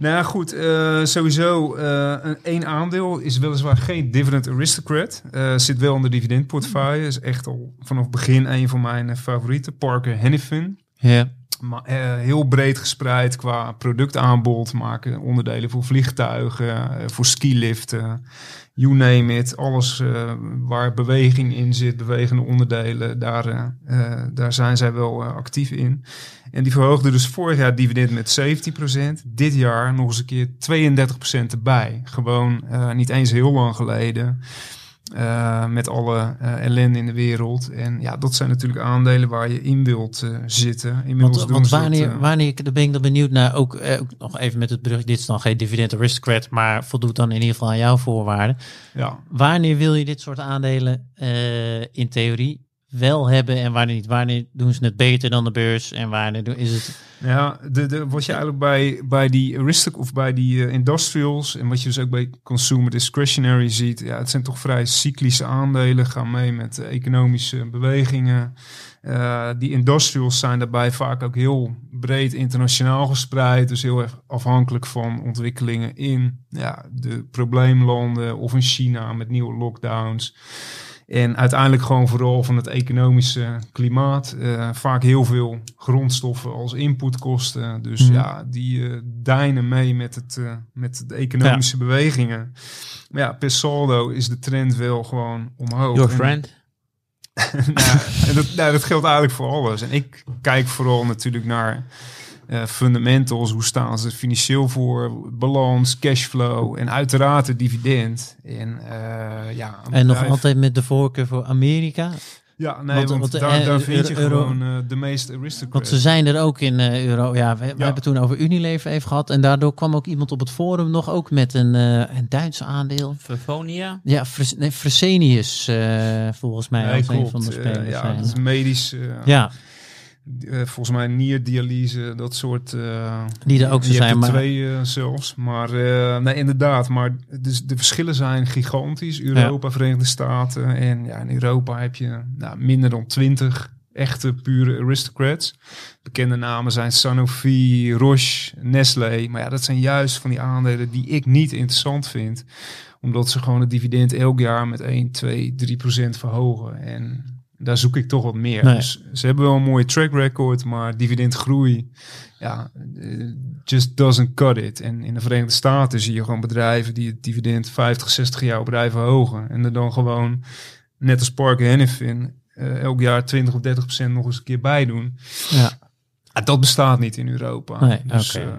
Nou ja, goed, eh, sowieso eh, een één aandeel is weliswaar geen dividend aristocrat. Eh, zit wel in de dividendportefeuille. Is echt al vanaf het begin een van mijn favorieten. Parker Hannifin. Ja. Maar, heel breed gespreid qua productaanbod. Maken onderdelen voor vliegtuigen, voor skiliften. You name it. Alles waar beweging in zit, bewegende onderdelen. Daar, daar zijn zij wel actief in. En die verhoogde dus vorig jaar dividend met 17%. Dit jaar nog eens een keer 32% erbij. Gewoon eh, niet eens heel lang geleden. eh, met alle eh, ellende in de wereld. En ja, dat zijn natuurlijk aandelen waar je in wilt zitten. Inmiddels Want, doen want dat, wanneer, wanneer, daar ben ik dan benieuwd naar, ook, eh, ook nog even met het brug, dit is dan geen dividend aristocrat, maar voldoet dan in ieder geval aan jouw voorwaarden. ja, Wanneer wil je dit soort aandelen in theorie wel hebben en wanneer niet? Wanneer doen ze het beter dan de beurs en wanneer is het... Ja, de, de, wat je eigenlijk bij, bij die Aristic of bij die eh, industrials en wat je dus ook bij consumer discretionary ziet, ja, het zijn toch vrij cyclische aandelen, gaan mee met eh, economische bewegingen. Eh, die industrials zijn daarbij vaak ook heel breed internationaal gespreid, dus heel erg afhankelijk van ontwikkelingen in ja, de probleemlanden of in China met nieuwe lockdowns. En uiteindelijk gewoon vooral van het economische klimaat. Eh, vaak heel veel grondstoffen als inputkosten. Dus Mhm. ja, die deinen mee met, het, eh, met de economische bewegingen. Maar ja, per saldo is de trend wel gewoon omhoog. Your En- friend. nou, en dat, nou, dat geldt eigenlijk voor alles. En ik kijk vooral natuurlijk naar eh, fundamentals. Hoe staan ze financieel voor? Balans, cashflow en uiteraard het dividend. En, eh, ja, En nog altijd met de voorkeur voor Amerika? Ja, nee, Want- want, want de- daar, eh, daar vind je euro- gewoon eh, de meeste aristocrats. Want ze zijn er ook in euro. Ja, we, we Ja. hebben het toen over Unilever even gehad. En daardoor kwam ook iemand op het forum nog ook met een, eh een Duits aandeel. Verfonia. Ja, Fres nee, Fresenius eh, volgens mij Nee, als een van de spelers. ja, zijn. dat is medisch. ja, eh, volgens mij nierdialyse, dat soort. eh, Die er ook zo zijn, maar- twee eh, zelfs. Maar nee, inderdaad. Maar dus de verschillen zijn gigantisch. Europa, Verenigde Staten. En ja, in Europa heb je nou, minder dan twintig echte pure aristocrats. Bekende namen zijn Sanofi, Roche, Nestlé. Maar ja, dat zijn juist van die aandelen die ik niet interessant vind. Omdat ze gewoon het dividend elk jaar met 1, 2, 3 procent verhogen. En daar zoek ik toch wat meer. Nee. Dus ze hebben wel een mooie track record, maar dividendgroei, ja, eh, just doesn't cut it. En in de Verenigde Staten zie je gewoon bedrijven die het dividend 50, 60 jaar op rij verhogen. En er dan gewoon, net als Parker Hannifin, eh, elk jaar 20 of 30 procent nog eens een keer bij doen. ja, Ah, dat bestaat niet in Europa. Nee, dus, oké. eh,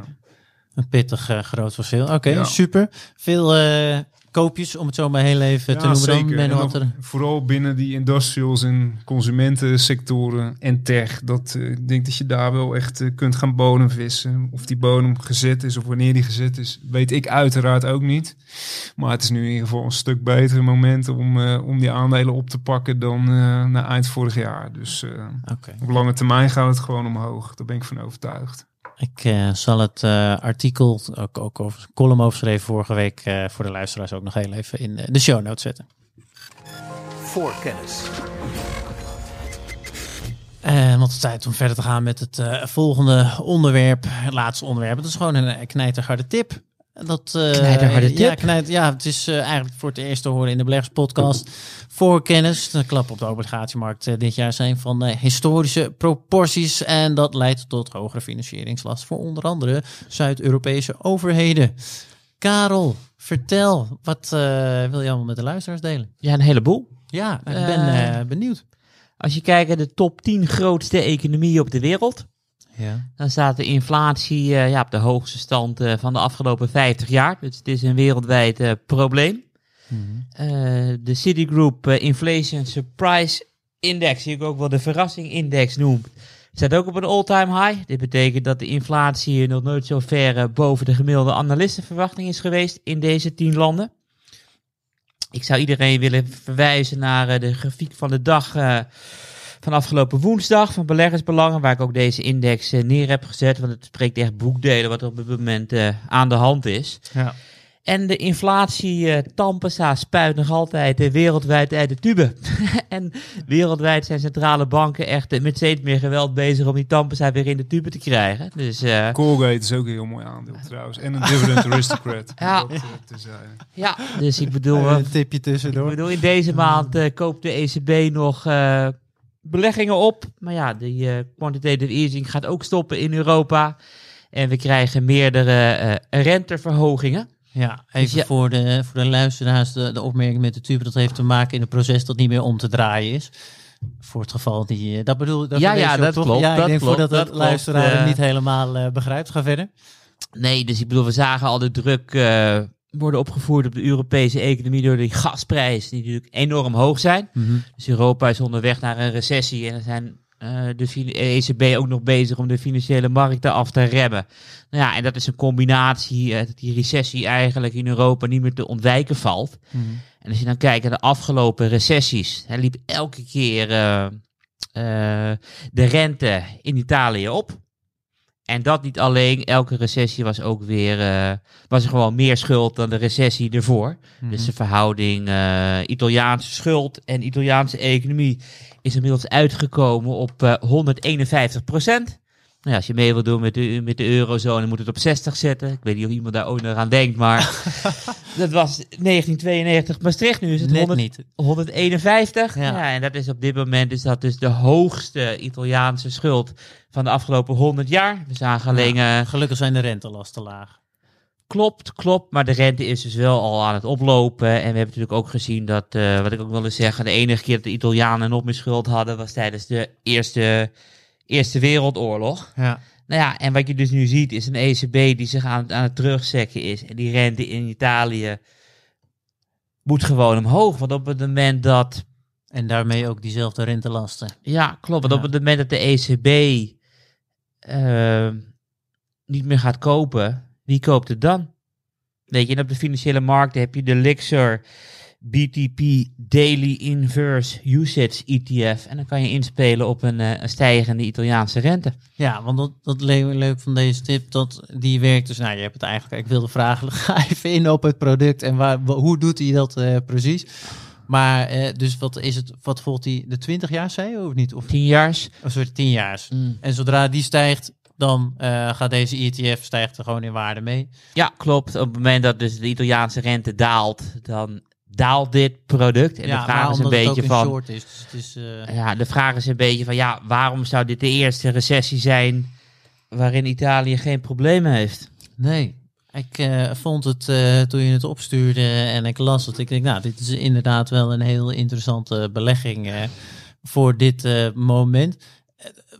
een pittig eh, groot verschil. Oké, Ja. super. Veel eh, koopjes, om het zo maar heel even te noemen. Dan zeker. altijd- vooral binnen die industrials en consumentensectoren en tech. Dat eh, ik denk dat je daar wel echt kunt gaan bodemvissen. Of die bodem gezet is of wanneer die gezet is, weet ik uiteraard ook niet. Maar het is nu in ieder geval een stuk beter moment om, om die aandelen op te pakken dan na eind vorig jaar. Dus op lange termijn gaat het gewoon omhoog. Daar ben ik van overtuigd. Ik eh, zal het eh, artikel, ook, ook over column overschreven vorige week, eh, voor de luisteraars ook nog heel even in de show notes zetten. Voorkennis. En want het is tijd om verder te gaan met het volgende onderwerp, het laatste onderwerp. Het is gewoon een knijterharde tip. Dat, eh, Knijterharde? Ja, knijt, ja, het is eh, eigenlijk voor het eerst te horen in de beleggerspodcast. Voorkennis, de klap op de obligatiemarkt eh, dit jaar zijn van eh, historische proporties. En dat leidt tot hogere financieringslast voor onder andere Zuid-Europese overheden. Karel, vertel, wat eh, wil je allemaal met de luisteraars delen? Ja, een heleboel. Ja, ik ben benieuwd. Als je kijkt naar de top 10 grootste economieën op de wereld, Ja. dan staat de inflatie eh, ja, op de hoogste stand eh, van de afgelopen 50 jaar. Dus het is een wereldwijd eh, probleem. Eh, de Citigroup Inflation Surprise Index, die ik ook wel de verrassing index noem, staat ook op een all-time high. Dit betekent dat de inflatie nog nooit zo ver boven de gemiddelde analistenverwachting is geweest in deze 10 landen. Ik zou iedereen willen verwijzen naar de grafiek van de dag van afgelopen woensdag van beleggersbelangen, waar ik ook deze index eh, neer heb gezet, want het spreekt echt boekdelen wat er op dit moment eh, aan de hand is. Ja. En de inflatie, eh Tampesa, spuit nog altijd wereldwijd uit de tube. en wereldwijd zijn centrale banken echt met steeds meer geweld bezig om die Tampesa weer in de tube te krijgen. Dus eh, Colgate is ook een heel mooi aandeel trouwens. En een dividend aristocrat. Ja. Dat, eh, ja, dus ik bedoel, een tipje ik tussendoor. bedoel in deze maand eh, koopt de ECB nog eh, beleggingen op. Maar ja, die eh, quantitative easing gaat ook stoppen in Europa. En we krijgen meerdere eh, renteverhogingen. Ja, even Dus ja- Voor, de, voor de luisteraars, de, de opmerking met de tube, dat heeft te maken in een proces dat niet meer om te draaien is. Voor het geval die, eh, dat bedoel dat Ja, ja, dat toch? klopt, Ja, ik dat denk klopt, voordat dat de luisteraar het niet helemaal begrijpt. Ga verder. Nee, dus ik bedoel, we zagen al de druk worden opgevoerd op de Europese economie door die gasprijzen, die natuurlijk enorm hoog zijn. Dus Europa is onderweg naar een recessie en er zijn eh, de ECB ook nog bezig om de financiële markten af te remmen. Nou ja, en dat is een combinatie eh, dat die recessie eigenlijk in Europa niet meer te ontwijken valt. En als je dan kijkt naar de afgelopen recessies, hè, liep elke keer eh, de rente in Italië op. En dat niet alleen, elke recessie was ook weer, eh, was er gewoon meer schuld dan de recessie ervoor. Dus de verhouding eh, Italiaanse schuld en Italiaanse economie is inmiddels uitgekomen op eh 151 procent. Nou ja, als je mee wil doen met de, met de eurozone, moet het op 60 zetten. Ik weet niet of iemand daar ooit nog aan denkt, maar dat was 1992 Maastricht. Nu is het Net 100, niet. 151. Ja. Ja. en dat is op dit moment is dat dus de hoogste Italiaanse schuld van de afgelopen 100 jaar. We zagen alleen, eh, Gelukkig zijn de rentelasten laag. klopt, klopt, maar de rente is dus wel al aan het oplopen. En we hebben natuurlijk ook gezien dat, eh, wat ik ook wilde zeggen, de enige keer dat de Italianen nog meer schuld hadden was tijdens de Eerste, eerste Wereldoorlog. Ja. Nou ja, en wat je dus nu ziet is een ECB die zich aan, het- aan het terugzekken is. En die rente in Italië moet gewoon omhoog. Want op het moment dat En daarmee ook diezelfde rentelasten. Ja, klopt. Want Ja. op het moment dat de ECB eh, niet meer gaat kopen, wie koopt het dan? Weet je, en op de financiële markten heb je de Lixer BTP Daily Inverse Usage ETF. En dan kan je inspelen op een, eh, een stijgende Italiaanse rente. Ja, want dat, dat le- leuk van deze tip, dat die werkt dus, nou je hebt het eigenlijk, ik wilde vragen, ga even in op het product en waar, wa- hoe doet hij dat eh, precies? Maar eh, dus wat is het, wat volgt hij, de 20 jaar zei je of niet? Of Tien jaars. een soort 10 jaar. En zodra die stijgt, dan gaat deze ETF stijgt er gewoon in waarde mee. Ja, klopt. Op het moment dat dus de Italiaanse rente daalt, dan daalt dit product. En ja, de vraag is een beetje een van... short is. Dus het is eh, Ja, de vraag is een beetje van ja, waarom zou dit de eerste recessie zijn waarin Italië geen problemen heeft? Nee. Ik eh, vond het eh, toen je het opstuurde en ik las het. Ik denk, nou, dit is inderdaad wel een heel interessante belegging voor dit moment.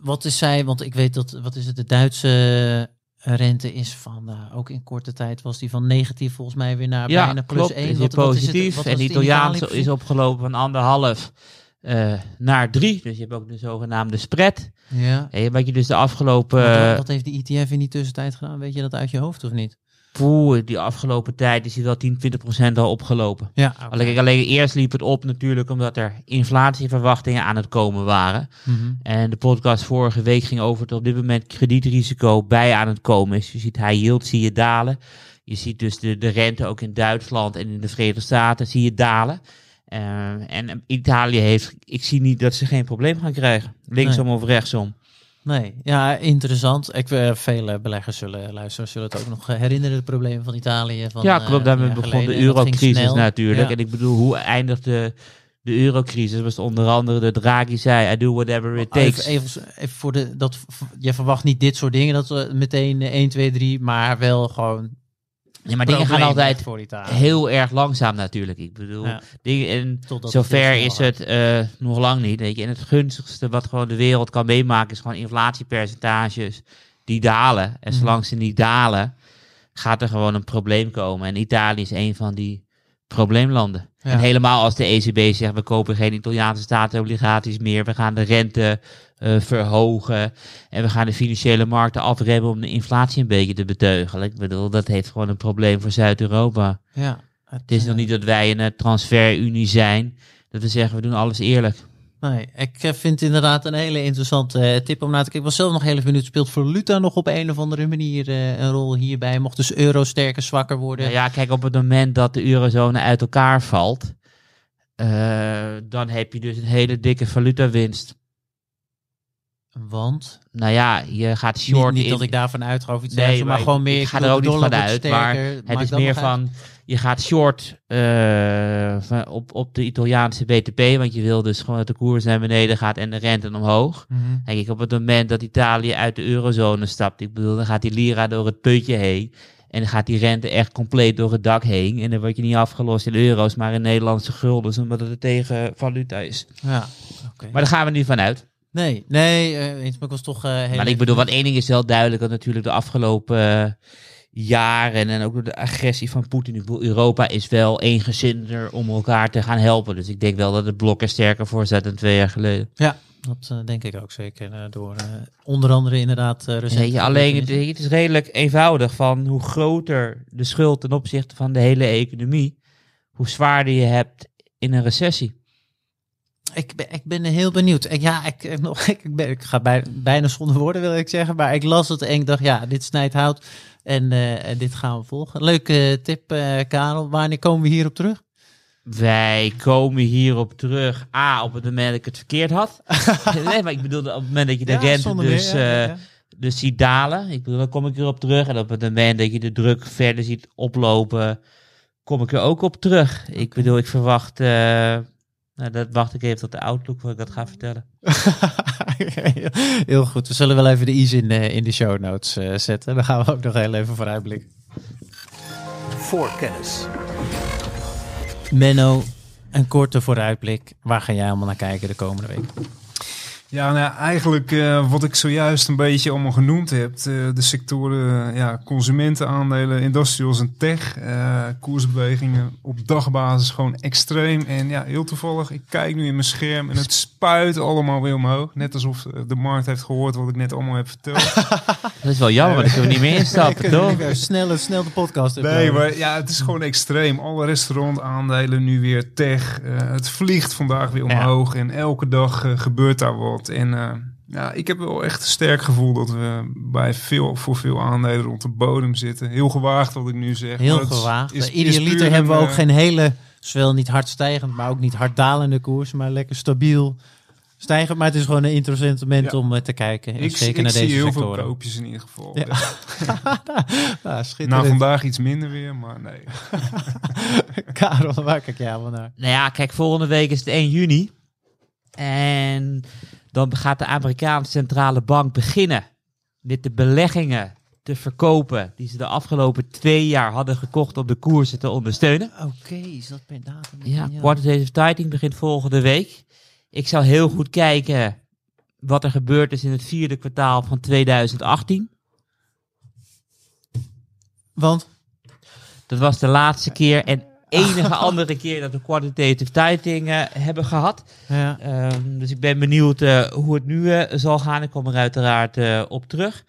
Wat is zij? Want ik weet dat, wat is het, de Duitse rente is van, eh, ook in korte tijd was die van negatief volgens mij weer naar ja, bijna plus klopt. 1. Is Wat, is het- en de Italiaanse is opgelopen van anderhalf eh, naar drie. Dus je hebt ook de zogenaamde spread. Ja. En wat je dus de afgelopen... Wat- wat heeft die ETF in die tussentijd gedaan? Weet je dat uit je hoofd of niet? Poeh, die afgelopen tijd is hij wel 10, 20 procent al opgelopen. Ja. Alleen, alleen eerst liep het op natuurlijk omdat er inflatieverwachtingen aan het komen waren. Mhm. En de podcast vorige week ging over dat op dit moment kredietrisico bij aan het komen is. Je ziet high yield zie je dalen. Je ziet dus de, de rente ook in Duitsland en in de Verenigde Staten zie je dalen. Eh, en Italië heeft, ik zie niet dat ze geen probleem gaan krijgen. Linksom of rechtsom. Nee, ja, interessant. Ik, eh, vele beleggers zullen, luisteren, zullen het ook nog eh, herinneren, de problemen van Italië. Van, ja, eh, klopt. Daarmee begon geleden. de eurocrisis natuurlijk. Ja. En ik bedoel, hoe eindigde de eurocrisis? Was onder andere de Draghi zei, I do whatever it takes. Even, even, even voor de, dat, je verwacht niet dit soort dingen, dat we meteen eh, 1, 2, 3, maar wel gewoon Ja, maar dingen gaan altijd heel erg langzaam natuurlijk. Ik bedoel, Ja. dingen, en Totdat zover is het eh, nog lang niet. Weet je. En het gunstigste wat gewoon de wereld kan meemaken is gewoon inflatiepercentages die dalen. En Mhm. zolang ze niet dalen, gaat er gewoon een probleem komen. En Italië is een van die probleemlanden. Ja. En helemaal als de ECB zegt, we kopen geen Italiaanse staatsobligaties meer. We gaan de rente eh, verhogen. En we gaan de financiële markten afremmen om de inflatie een beetje te beteugelen. Ik bedoel, dat heeft gewoon een probleem voor Zuid-Europa. Ja, Het is nog niet dat wij een eh, transferunie zijn. Dat we zeggen, we doen alles eerlijk. Nee, ik eh, vind het inderdaad een hele interessante eh, tip om na te kijken. Ik was zelf nog heel even benieuwd. Speelt Valuta nog op een of andere manier eh, een rol hierbij? Mocht dus euro sterker, zwakker worden? Nou ja, kijk, op het moment dat de eurozone uit elkaar valt, dan heb je dus een hele dikke valutawinst. Want? Nou ja, je gaat Niet, short niet in- dat ik daarvan uitga of iets Nee, dergelijks, maar, maar gewoon meer... ik ga er ook niet van uit, maar. Het is meer van, je gaat short eh, op, op de Italiaanse BTP, want je wil dus gewoon dat de koers naar beneden gaat en de rente omhoog. Mhm. Denk ik, op het moment dat Italië uit de eurozone stapt, ik bedoel, dan gaat die lira door het putje heen. En dan gaat die rente echt compleet door het dak heen. En dan word je niet afgelost in euro's, maar in Nederlandse guldens, omdat het een tegenvaluta is. Ja, oké. Maar daar gaan we niet van uit. Nee, nee, eh, eens, maar ik was toch... heel Maar ik bedoel, want één ding is wel duidelijk, dat natuurlijk de afgelopen eh, jaren en ook door de agressie van Poetin, Europa is wel eengezinder om elkaar te gaan helpen. Dus ik denk wel dat het blok er sterker voor staat dan twee jaar geleden. Ja, dat denk ik ook zeker. door onder andere inderdaad uh, Weet je, alleen het, het is redelijk eenvoudig van hoe groter de schuld ten opzichte van de hele economie, hoe zwaarder je hebt in een recessie. Ik ben, ik ben heel benieuwd. Ik, ja, ik, ik nog, ik, ben, ik ga bij, bijna zonder woorden wil ik zeggen, maar ik las het en ik dacht, ja, dit snijdt hout en, uh, en dit gaan we volgen. Leuke tip, uh, Karel. Wanneer komen we hierop terug? Wij komen hierop terug. A, op het moment dat ik het verkeerd had. nee, maar ik bedoel, op het moment dat je de ja, rente dus, meer, ja, ja. Dus ziet dalen. Ik bedoel, dan kom ik erop terug. En op het moment dat je de druk verder ziet oplopen, kom ik er ook op terug. Okay. Ik bedoel, ik verwacht... Nou, dat wacht ik even tot de outlook voor ik dat ga vertellen. heel goed. We zullen wel even de ease in, uh, in de show notes uh, zetten. Dan gaan we ook nog heel even vooruitblikken. Voorkennis. Menno, een korte vooruitblik. Waar ga jij allemaal naar kijken de komende week? Ja, nou, eigenlijk uh, wat ik zojuist een beetje allemaal genoemd heb. Uh, de sectoren uh, ja, consumentenaandelen, industrials en tech. koersbewegingen op dagbasis gewoon extreem. En ja, heel toevallig, ik kijk nu in mijn scherm en het spuit allemaal weer omhoog. Net alsof de markt heeft gehoord wat ik net allemaal heb verteld. Dat is wel jammer, ik kunnen we niet meer instappen, toch? Snel, snel de podcast. Nee, maar ja, het is gewoon extreem. Alle restaurantaandelen nu weer tech. het vliegt vandaag weer omhoog ja. en elke dag gebeurt daar wat. En uh, ja, ik heb wel echt een sterk gevoel dat we bij veel, voor veel aandelen rond de bodem zitten. Heel gewaagd wat ik nu zeg. Heel gewaagd. Is, Idealiter hebben we ook uh, geen hele, zowel niet hard stijgend, maar ook niet hard dalende koers, maar lekker stabiel stijgend. Maar het is gewoon een interessant moment ja. om uh, te kijken. Ik, zeker ik naar deze zie heel sectoren. veel koopjes in ieder geval. Ja. nou, nou, vandaag iets minder weer, maar nee. Karel, waar kijk jij allemaal naar? Nou ja, kijk, volgende week is het 1 juni. En dan gaat de Amerikaanse centrale bank beginnen met de beleggingen te verkopen die ze de afgelopen twee jaar hadden gekocht om de koersen te ondersteunen. Oké, okay, is dat per datum? Ja, quantitative tightening begint volgende week. Ik zou heel goed kijken wat er gebeurd is in het vierde kwartaal van 2018. Want? Dat was de laatste keer en enige andere keer dat we quantitative tightening uh, hebben gehad. Ja. Um, dus ik ben benieuwd uh, hoe het nu uh, zal gaan. Ik kom er uiteraard op terug.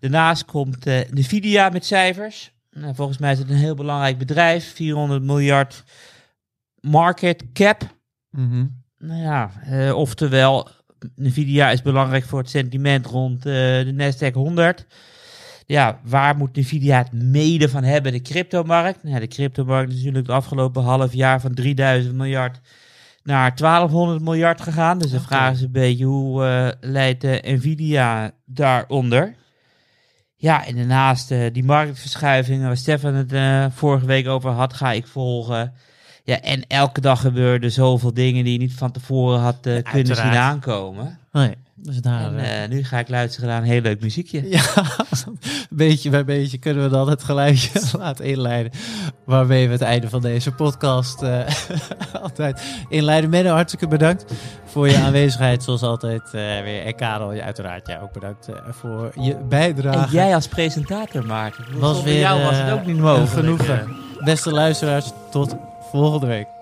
Daarnaast komt Nvidia met cijfers. Nou, volgens mij is het een heel belangrijk bedrijf. 400 miljard market cap. Mm -hmm. Nou ja, oftewel, Nvidia is belangrijk voor het sentiment rond de Nasdaq 100 ja, waar moet Nvidia het mede van hebben? De cryptomarkt. Nou, de cryptomarkt is natuurlijk het afgelopen half jaar van 3000 miljard naar 1200 miljard gegaan. Dus de okay. vraag is een beetje hoe uh, leidt uh, Nvidia daaronder? Ja, en daarnaast uh, die marktverschuivingen waar Stefan het vorige week over had, ga ik volgen. Ja, en elke dag gebeuren zoveel dingen die je niet van tevoren had kunnen zien aankomen. Nee. Dus daar, en, uh, nu ga ik luisteren naar een heel leuk muziekje. Ja, beetje bij beetje kunnen we dan het geluidje laten inleiden. Waarmee we het einde van deze podcast uh, altijd inleiden. Menno, hartstikke bedankt voor je aanwezigheid. Zoals altijd uh, weer. En Karel, je uiteraard jij ook bedankt voor je bijdrage. En jij als presentator, Maarten. Was weer, jou was het ook niet mogelijk. Genoegen. Beste luisteraars, tot volgende week.